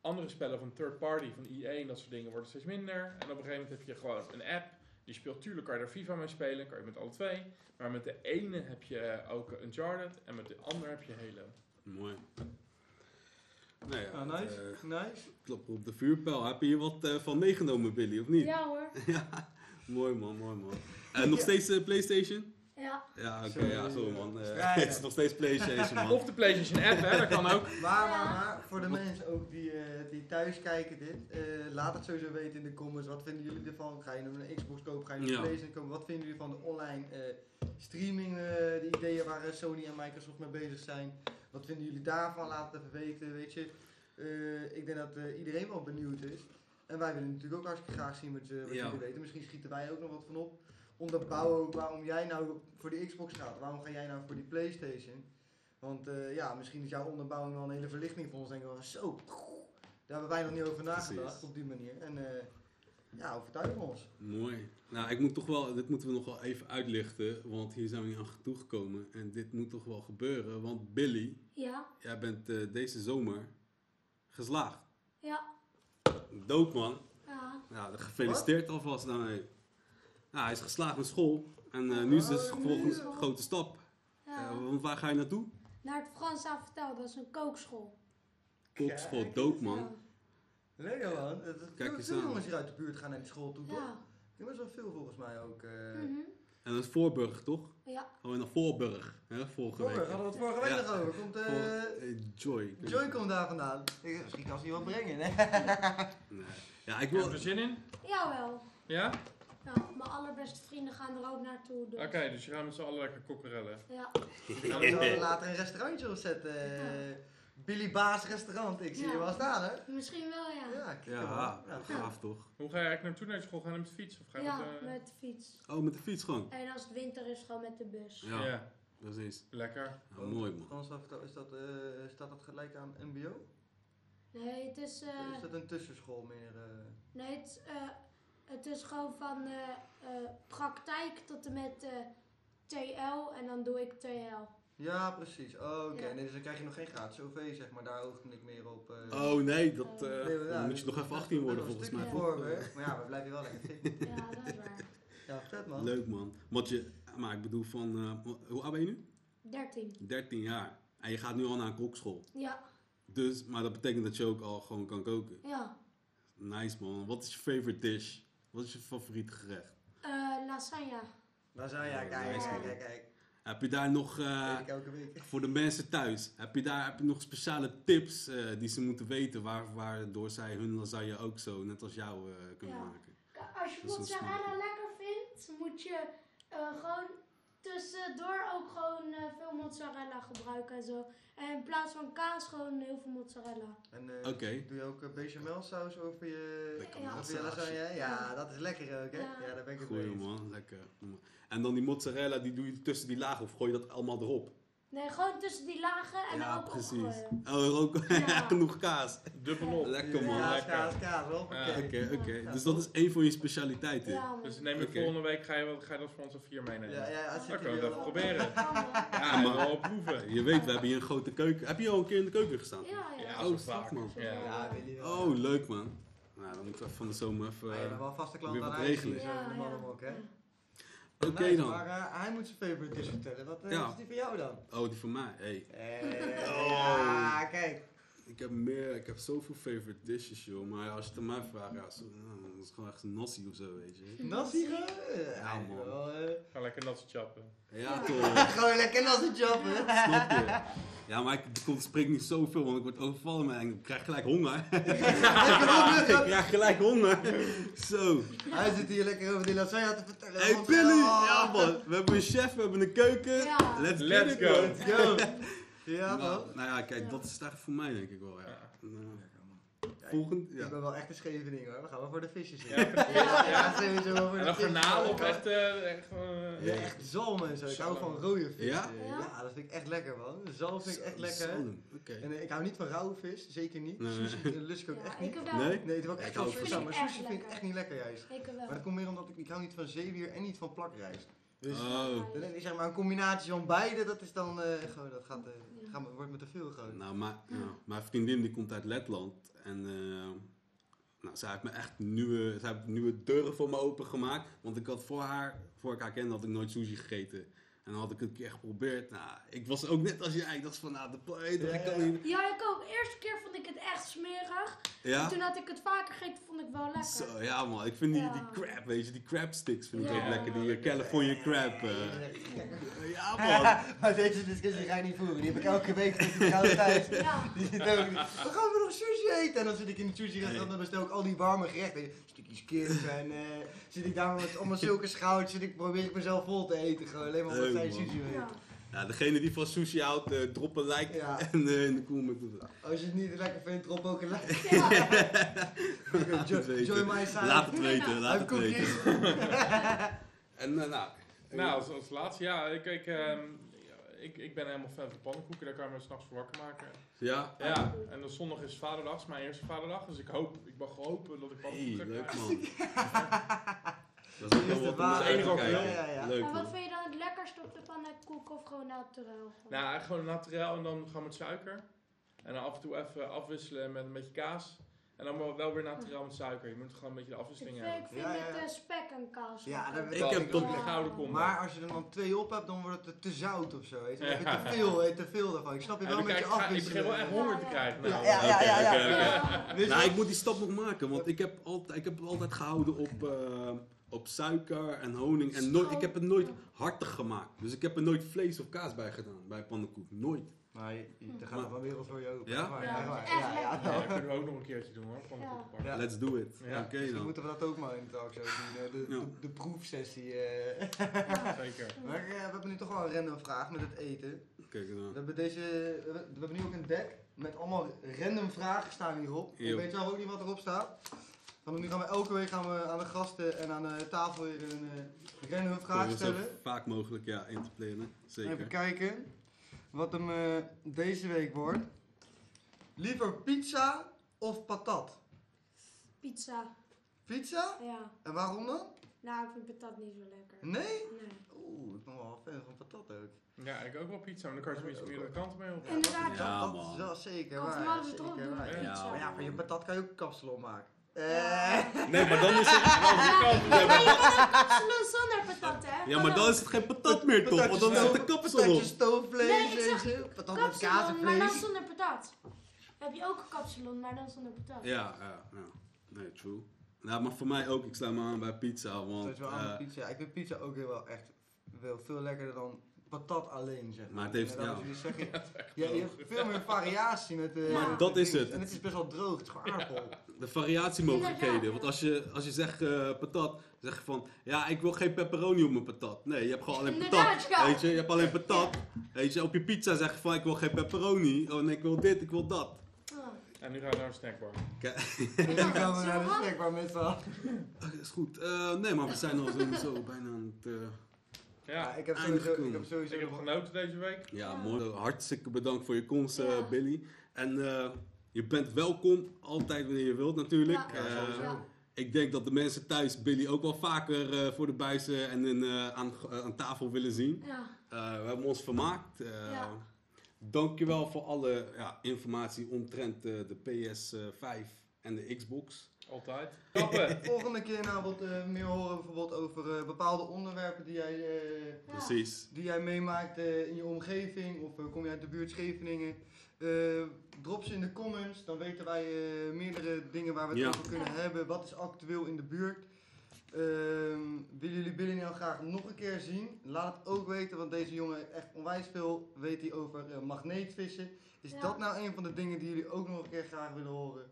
Andere spellen van third party, van EA en dat soort dingen worden steeds minder. En op een gegeven moment heb je gewoon een app. Die speelt, tuurlijk kan je er FIFA mee spelen, kan je met alle twee. Maar met de ene heb je eh, ook Uncharted en met de andere heb je Halo.
mooi. Nou ja,
Ah,
het,
nice,
eh,
nice.
klop op de vuurpijl. Heb je hier wat eh, van meegenomen, Billy, of niet?
Ja hoor.
Mooi man, mooi man. En nog steeds PlayStation?
Ja.
Ja, oké,
Sorry.
ja, zo man. Eh,
Ja, ja.
het is nog steeds PlayStation, man.
Of de PlayStation app, hè, dat kan ook.
Maar, maar, maar, voor de mensen ook die, eh, die thuis kijken dit, eh, laat het sowieso weten in de comments. Wat vinden jullie ervan? Ga je nu een Xbox kopen? Ga je
Ja.
een PlayStation kopen? Wat vinden jullie van de online eh, streaming, eh, de ideeën waar Sony en Microsoft mee bezig zijn? Wat vinden jullie daarvan? Laat het even weten, weet je. Eh, ik denk dat eh, iedereen wel benieuwd is. En wij willen natuurlijk ook hartstikke graag zien wat, je, wat
Ja.
jullie weten. Misschien schieten wij ook nog wat van op. Onderbouwen ook waarom jij nou voor die Xbox gaat. Waarom ga jij nou voor die PlayStation? Want eh, ja, misschien is jouw onderbouwing wel een hele verlichting voor ons. Denken we, zo, daar hebben wij nog niet over nagedacht
Precies.
op die manier. En eh, ja, overtuig ons.
Mooi. Nou, ik moet toch wel, dit moeten we nog wel even uitlichten, want hier zijn we niet aan toegekomen. En dit moet toch wel gebeuren, want Billy,
Ja.
jij bent eh, deze zomer geslaagd.
Ja.
Doop man.
Ja.
Nou, gefeliciteerd alvast daarmee. Nou, hij is geslaagd met school. En eh, nu is dus
Oh,
volgens
nee.
grote stap.
ja.
Eh, want waar ga je naartoe?
Naar het Frans Avertel, dat is een kookschool.
Kokschool,
Kijk
doop
Ja.
man.
Lekker man.
Kijk
veel,
eens aan.
jongens hier uit de buurt gaan naar die school toe, toch?
Ja.
Er best wel veel volgens mij ook. eh
Mhm.
En dat is Voorburg, toch?
Ja.
Gaan we naar Voorburg, hè, vorige
Vorige,
week.
hadden we het vorige week
Ja.
nog over. Komt,
Voor- Joy.
Joy komt daar vandaan. Ik- Misschien kan ze die wel brengen, hè?
Nee. Ja, ik
Heb
wil...
je er zin in?
Jawel.
Ja?
Ja, mijn allerbeste vrienden gaan er ook naartoe. Dus.
Oké, dus je gaat met z'n allen lekker kokkerellen.
Ja.
Dan gaan we later een restaurantje opzetten. eh, Billy Baas restaurant, ik zie
Ja.
je wel staan hè?
Misschien wel, ja.
Ja, kijk
Ja.
Ja,
gaaf toch?
Hoe ga je eigenlijk naartoe naar school? Ga je met de fiets? Of ga je
Ja,
met, eh,
met de fiets.
Oh, met de fiets gewoon.
En als het winter is, gewoon met de bus.
Ja,
ja.
precies.
lekker.
Mooi man.
Frans, dat, is dat, eh, staat dat gelijk aan MBO?
Nee, het is, eh,
is dat een tussenschool meer? eh?
nee, het, is, eh, het is gewoon van eh, eh, praktijk tot en met eh, TL en dan doe ik TL.
Ja, precies. Oh, oké.
Ja.
Nee, dus dan krijg je nog geen gratis OV, zeg maar. Daar oogde ik meer op.
Oh nee, dat, eh,
Nee, ja,
dan moet je nog even 18 worden volgens mij.
voor? Maar ja, we blijven wel lekker fit.
Ja, dat is waar.
Ja, vet man.
Leuk man. Want je, maar ik bedoel van, eh, hoe oud ben je nu?
13.
13 jaar. En je gaat nu al naar een kokschool.
Ja,
Dus, maar dat betekent dat je ook al gewoon kan koken.
ja.
Nice man. Wat is je favorite dish? Wat is je favoriete gerecht?
Eh, lasagne.
Ja, kijk, kijk, kijk, kijk.
Heb je daar nog, eh, voor de mensen thuis, heb je daar heb je nog speciale tips eh, die ze moeten weten waar, waardoor zij hun lasagne ook zo, net als jou, eh, kunnen
Ja.
maken?
Als je mozzarella lekker vindt, moet je eh, gewoon tussendoor ook gewoon eh, veel mozzarella gebruiken en zo. En in plaats van kaas gewoon heel veel mozzarella.
En eh,
Oké.
doe je ook uh, bechamel saus over je,
Lekker
Ja.
over je
massage.
lasagne? Ja, dat is lekker ook, hè?
Ja.
Ja, daar ben ik
Goeie man, lekker. En dan die mozzarella, die doe je tussen die lagen of gooi je dat allemaal erop?
Nee, gewoon tussen die lagen en
ja,
dan ook
precies.
opgooien.
Oh, ook
Ja.
genoeg kaas.
Dubbelop.
Lekker man.
Ja,
lekker.
kaas, kaas, wel.
Ja.
Oké.
Oké.
Ja,
Dus dat is één van je specialiteiten.
Ja.
Dus neem je
Oké.
volgende week, ga je, ga je dat voor ons een vier meenemen?
Ja, ja, als
Dan
ik
kunnen we
je
het even
wel-
proberen. Ja,
maar-
wel proeven.
Je weet, we hebben hier een grote keuken. Heb je al een keer in de keuken gestaan?
Ja, ja.
Ja,
Oh,
vaak.
man.
Ja.
Ja, wil je wel.
Oh, leuk man. Nou, dan moeten we van de zomer even...
Je bent
eh,
wel een vaste klant
weer
aan
regelen.
in de mannenmok, hè?
Oké dan.
Maar eh, hij moet zijn favorite dish vertellen. Wat eh,
Ja.
is die voor jou dan?
Oh, die van mij. Hey. Oh.
Ja, kijk.
Ik heb meer, ik heb zoveel favorite dishes, joh. Maar als je het aan mij vraagt, ja, zo, nou, dat is gewoon echt een nasi of zo, weet je.
Nasi gewoon? Eh,
Ja, man.
eh,
Ga lekker nasi chappen.
Ja, toch.
Gewoon lekker nasi choppen.
Snap je? Ja, maar ik spreek niet zoveel, want ik word overvallen en ik krijg gelijk honger. ik krijg gelijk honger. Zo.
Hij zit hier lekker over die lasagne te vertellen.
Hey Billy!
oh,
Ja man, we hebben een chef, we hebben een keuken.
Ja.
Let's,
Let's go.
Man.
Ja,
Nou,
toch?
nou ja, kijk,
Ja.
dat is het eigenlijk voor mij denk ik wel, ja.
Ja.
Nou,
Ja,
volgend,
Ik
ja.
ben wel echt een Schevening hoor. We gaan wel voor de visjes in.
Ja.
Ja, sowieso wel voor
En
de
dan
visjes.
garnalen op echt, eh, echt eh,
Ja, echt zalm en zo. Ik hou van rode vis.
Ja?
Ja?
Ja, dat vind ik echt lekker man. Zalm vind ik echt lekker.
Zalm.
En ik hou niet van rauwe vis, zeker niet.
Nee.
Sushi lust ik ook
Ja,
echt niet.
ik wel.
Nee?
Nee, het is ook
Ik
echt
hou
wel vis maar
sushi.
vind ik echt niet lekker juist.
Ik wel.
Maar dat komt meer omdat ik, ik hou niet van zeewier en niet van plakrijst. Dus
Oh.
ik zeg maar een combinatie van beide, dat is dan eh, gewoon, dat gaat, eh, gaat, me- wordt me te veel gewoon.
Nou, maar, ja, mijn vriendin die komt uit Letland en eh, nou, zij heeft me echt nieuwe, zij heeft nieuwe deuren voor me opengemaakt. Want ik had voor haar, voor ik haar kende, had ik nooit sushi gegeten. En dan had ik het een keer geprobeerd. Nou, ik was ook net als jij. Ik dacht van, nou, de planeet,
Ja,
ik kan niet.
Ja, ik ook. De eerste keer vond ik het echt smerig.
Ja?
Toen had ik het vaker gegeten, vond ik wel lekker.
Zo, ja man, ik vind die,
Ja.
die crab, weet je, die crab sticks vind ik
Ja.
ook lekker. Die eh, California crab. eh. ja man.
maar deze discussie ga ik niet voeren, die heb ik elke week met die vrouw thuis.
Ja.
Die zit ook, we gaan we nog sushi eten? En dan zit ik in het sushi restaurant en bestel ik al die warme gerechten. Stukjes kip en eh, zit ik daar met allemaal zulke schouwtjes. Zit ik probeer ik mezelf vol te eten gewoon. Alleen maar sushi weet.
Ja.
Ja, degene die van sushi houdt, eh, drop een like
Ja.
en eh, in de comment.
Als je het niet lekker vindt, drop ook een like.
Ja.
Laat het
Jo-
weten.
Join my side.
Laat het weten, laat het weten. En eh, nou,
Nou, als, als laatste, ja, ik, ik, ehm, ik, ik ben helemaal fan van pannenkoeken, daar kan je me s'nachts voor wakker maken.
ja.
Ja, en dan zondag is vaderdag, is mijn eerste vaderdag, dus ik hoop, ik mag hopen dat ik
Hey,
pannenkoeken
leuk
krijg.
man. Dat is wel wat
Dat is
enige ook
ja.
Leuk
En wat vind je dan het lekkerst op de pannenkoek of gewoon naturel?
Nou, gewoon naturel en dan gewoon met suiker. En dan af en toe even afwisselen met een beetje kaas. En dan wel- wel weer naturel met suiker. Je moet gewoon een beetje de
ik
afwisseling
vind, ik
hebben.
vind
Ja, ja,
het
ja.
eh, spek en kaas.
Ja, dat-
Ik heb
een gouden combo.
Maar als je er dan twee op hebt, dan wordt het te zout of zo. Weet je. Dan heb je te veel, te veel daarvan. Ik snap je wel
dan
met je
krijg ik, ga- ik
afwisselen.
begin wel echt honger te krijgen. Nou,
Ja, ja, ja, ja,
Oké,
ja.
Nou, ik moet die stap nog maken, want ik heb altijd, ik heb het altijd gehouden op, eh, op suiker en honing. En nooit, ik heb het nooit hartig gemaakt. Dus ik heb er nooit vlees of kaas bij gedaan, bij pannenkoek. Nooit.
Maar je- je- er gaat nog wel wereld voor je open.
Ja?
Ja,
dat kunnen we ook nog een keertje doen hoor. Pannenkoeken
Ja.
Let's do it.
Ja.
Oké
Misschien
dan.
moeten we dat ook maar in de talkshow doen. eh, De,
Ja.
de, de proefsessie. eh.
Zeker.
Maar eh, we hebben nu toch wel een random vraag met het eten.
Kijk dan.
We hebben, deze, we hebben we hebben nu ook een deck. met allemaal random vragen staan hierop. Ik weet zelf ook niet wat erop staat. Want nu gaan we elke week gaan we aan de gasten en aan de tafel weer een eh, random vraag
zo
stellen.
vaak mogelijk ja, in te plannen. Zeker.
Even kijken wat hem eh, deze week wordt. Liever pizza of patat?
Pizza.
Pizza?
Ja.
En waarom dan?
Nou, ik vind patat niet zo lekker.
Nee?
Nee.
Oeh, ik ben wel fan van patat ook.
Ja, ik ook wel pizza, maar dan kan je tenminste meerdere kanten mee op.
Inderdaad.
Ja,
dat
man.
is wel zeker
Want
waar. zeker waar.
Ja.
Maar ja, van je patat kan je ook kapsalon maken. Eh.
Nee, maar dan is het...
Ja, maar je kan ook kapselen zonder patat, hè?
Ja, maar dan is het geen patat meer toch? Want dan is het een kapsel
Patatje
op.
stoofvlees,
Nee, ik zeg.
Patat met kaas en
maar dan zonder patat. Heb je ook een kapsalon, maar dan zonder patat.
Ja, ja, ja. Nee, true. Nou, maar voor mij ook. Ik sluit me aan bij pizza,
Dat
want...
is wel aan
eh,
de pizza. Ik vind pizza ook weer wel echt veel lekkerder dan patat alleen, zeg
Maar het heeft- ja.
je zeggen, ja, je hebt veel meer variatie met de
Maar
met
dat
de
is het.
En het is best wel droog, het is gewoon aardappel.
de variatiemogelijkheden. Want als je, als je zegt eh, patat, zeg je van... Ja, ik wil geen pepperoni op mijn patat. Nee, je hebt gewoon alleen patat. Weet je, je hebt alleen patat. Weet je, op je pizza zeg je van... Ik wil geen pepperoni. Oh nee, ik wil dit, ik wil dat.
En nu gaan we naar een snackbar.
Kijk,
nu gaan we
Zo
naar de snackbar met z'n
oké, is goed. Eh, nee, maar we zijn al sowieso bijna aan het... eh,
Ja,
Ja,
ik heb sowieso, ik
gekomen.
heb sowieso
ik heb genoten deze week.
Ja,
Ja.
mooi. Hartstikke bedankt voor je komst, eh. Billy. En eh, je bent welkom, altijd wanneer je wilt natuurlijk.
Ja,
Eh,
sowieso.
Ja.
ik denk dat de mensen thuis Billy ook wel vaker eh, voor de buizen en in, eh, aan, eh, aan tafel willen zien.
Ja.
Eh, we hebben ons vermaakt. Eh
Ja.
Dankjewel voor alle ja, informatie omtrent eh, de PS5 en de Xbox.
Altijd. Kappen!
Volgende keer nou wat eh, meer horen bijvoorbeeld over eh, bepaalde onderwerpen die jij, eh.
Precies.
die jij meemaakt eh, in je omgeving of eh, kom je uit de buurt Scheveningen. Eh, drop ze in de comments, dan weten wij eh, meerdere dingen waar we het
Ja.
over kunnen hebben. Wat is actueel in de buurt? Ehm, willen jullie Billy nou graag nog een keer zien? Laat het ook weten, want deze jongen heeft echt onwijs veel weet hij over eh, magneetvissen. Is
Ja.
dat nou een van de dingen die jullie ook nog een keer graag willen horen?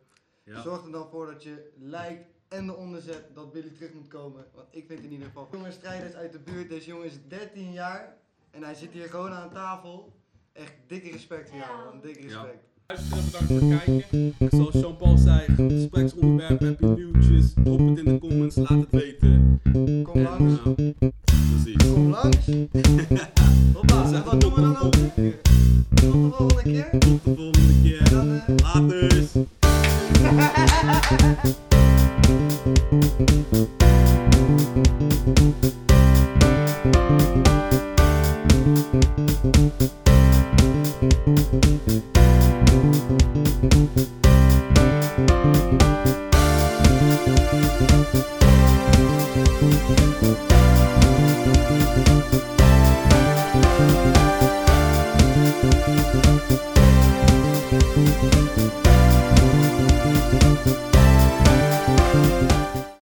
Ja.
Zorg er dan voor dat je lijkt en eronder zet dat Billy terug moet komen. Want ik vind in ieder geval. Jongen strijders uit de buurt. Deze jongen is 13 jaar. En hij zit hier gewoon aan tafel. Echt dikke respect voor jou,
Ja.
man. Dikke
Ja.
respect.
Luisteren, bedankt voor het kijken.
Zoals Jean-Paul zei, gespreksonderwerpen, heb je nieuwtjes, drop het in de comments, laat het weten.
Kom langs.
eh, precies.
Kom langs. Hoppa, en wat doen we dan ook? Tot de volgende keer.
Tot de volgende keer.
Dan, eh,
Laters. Ha ha ha ha ha!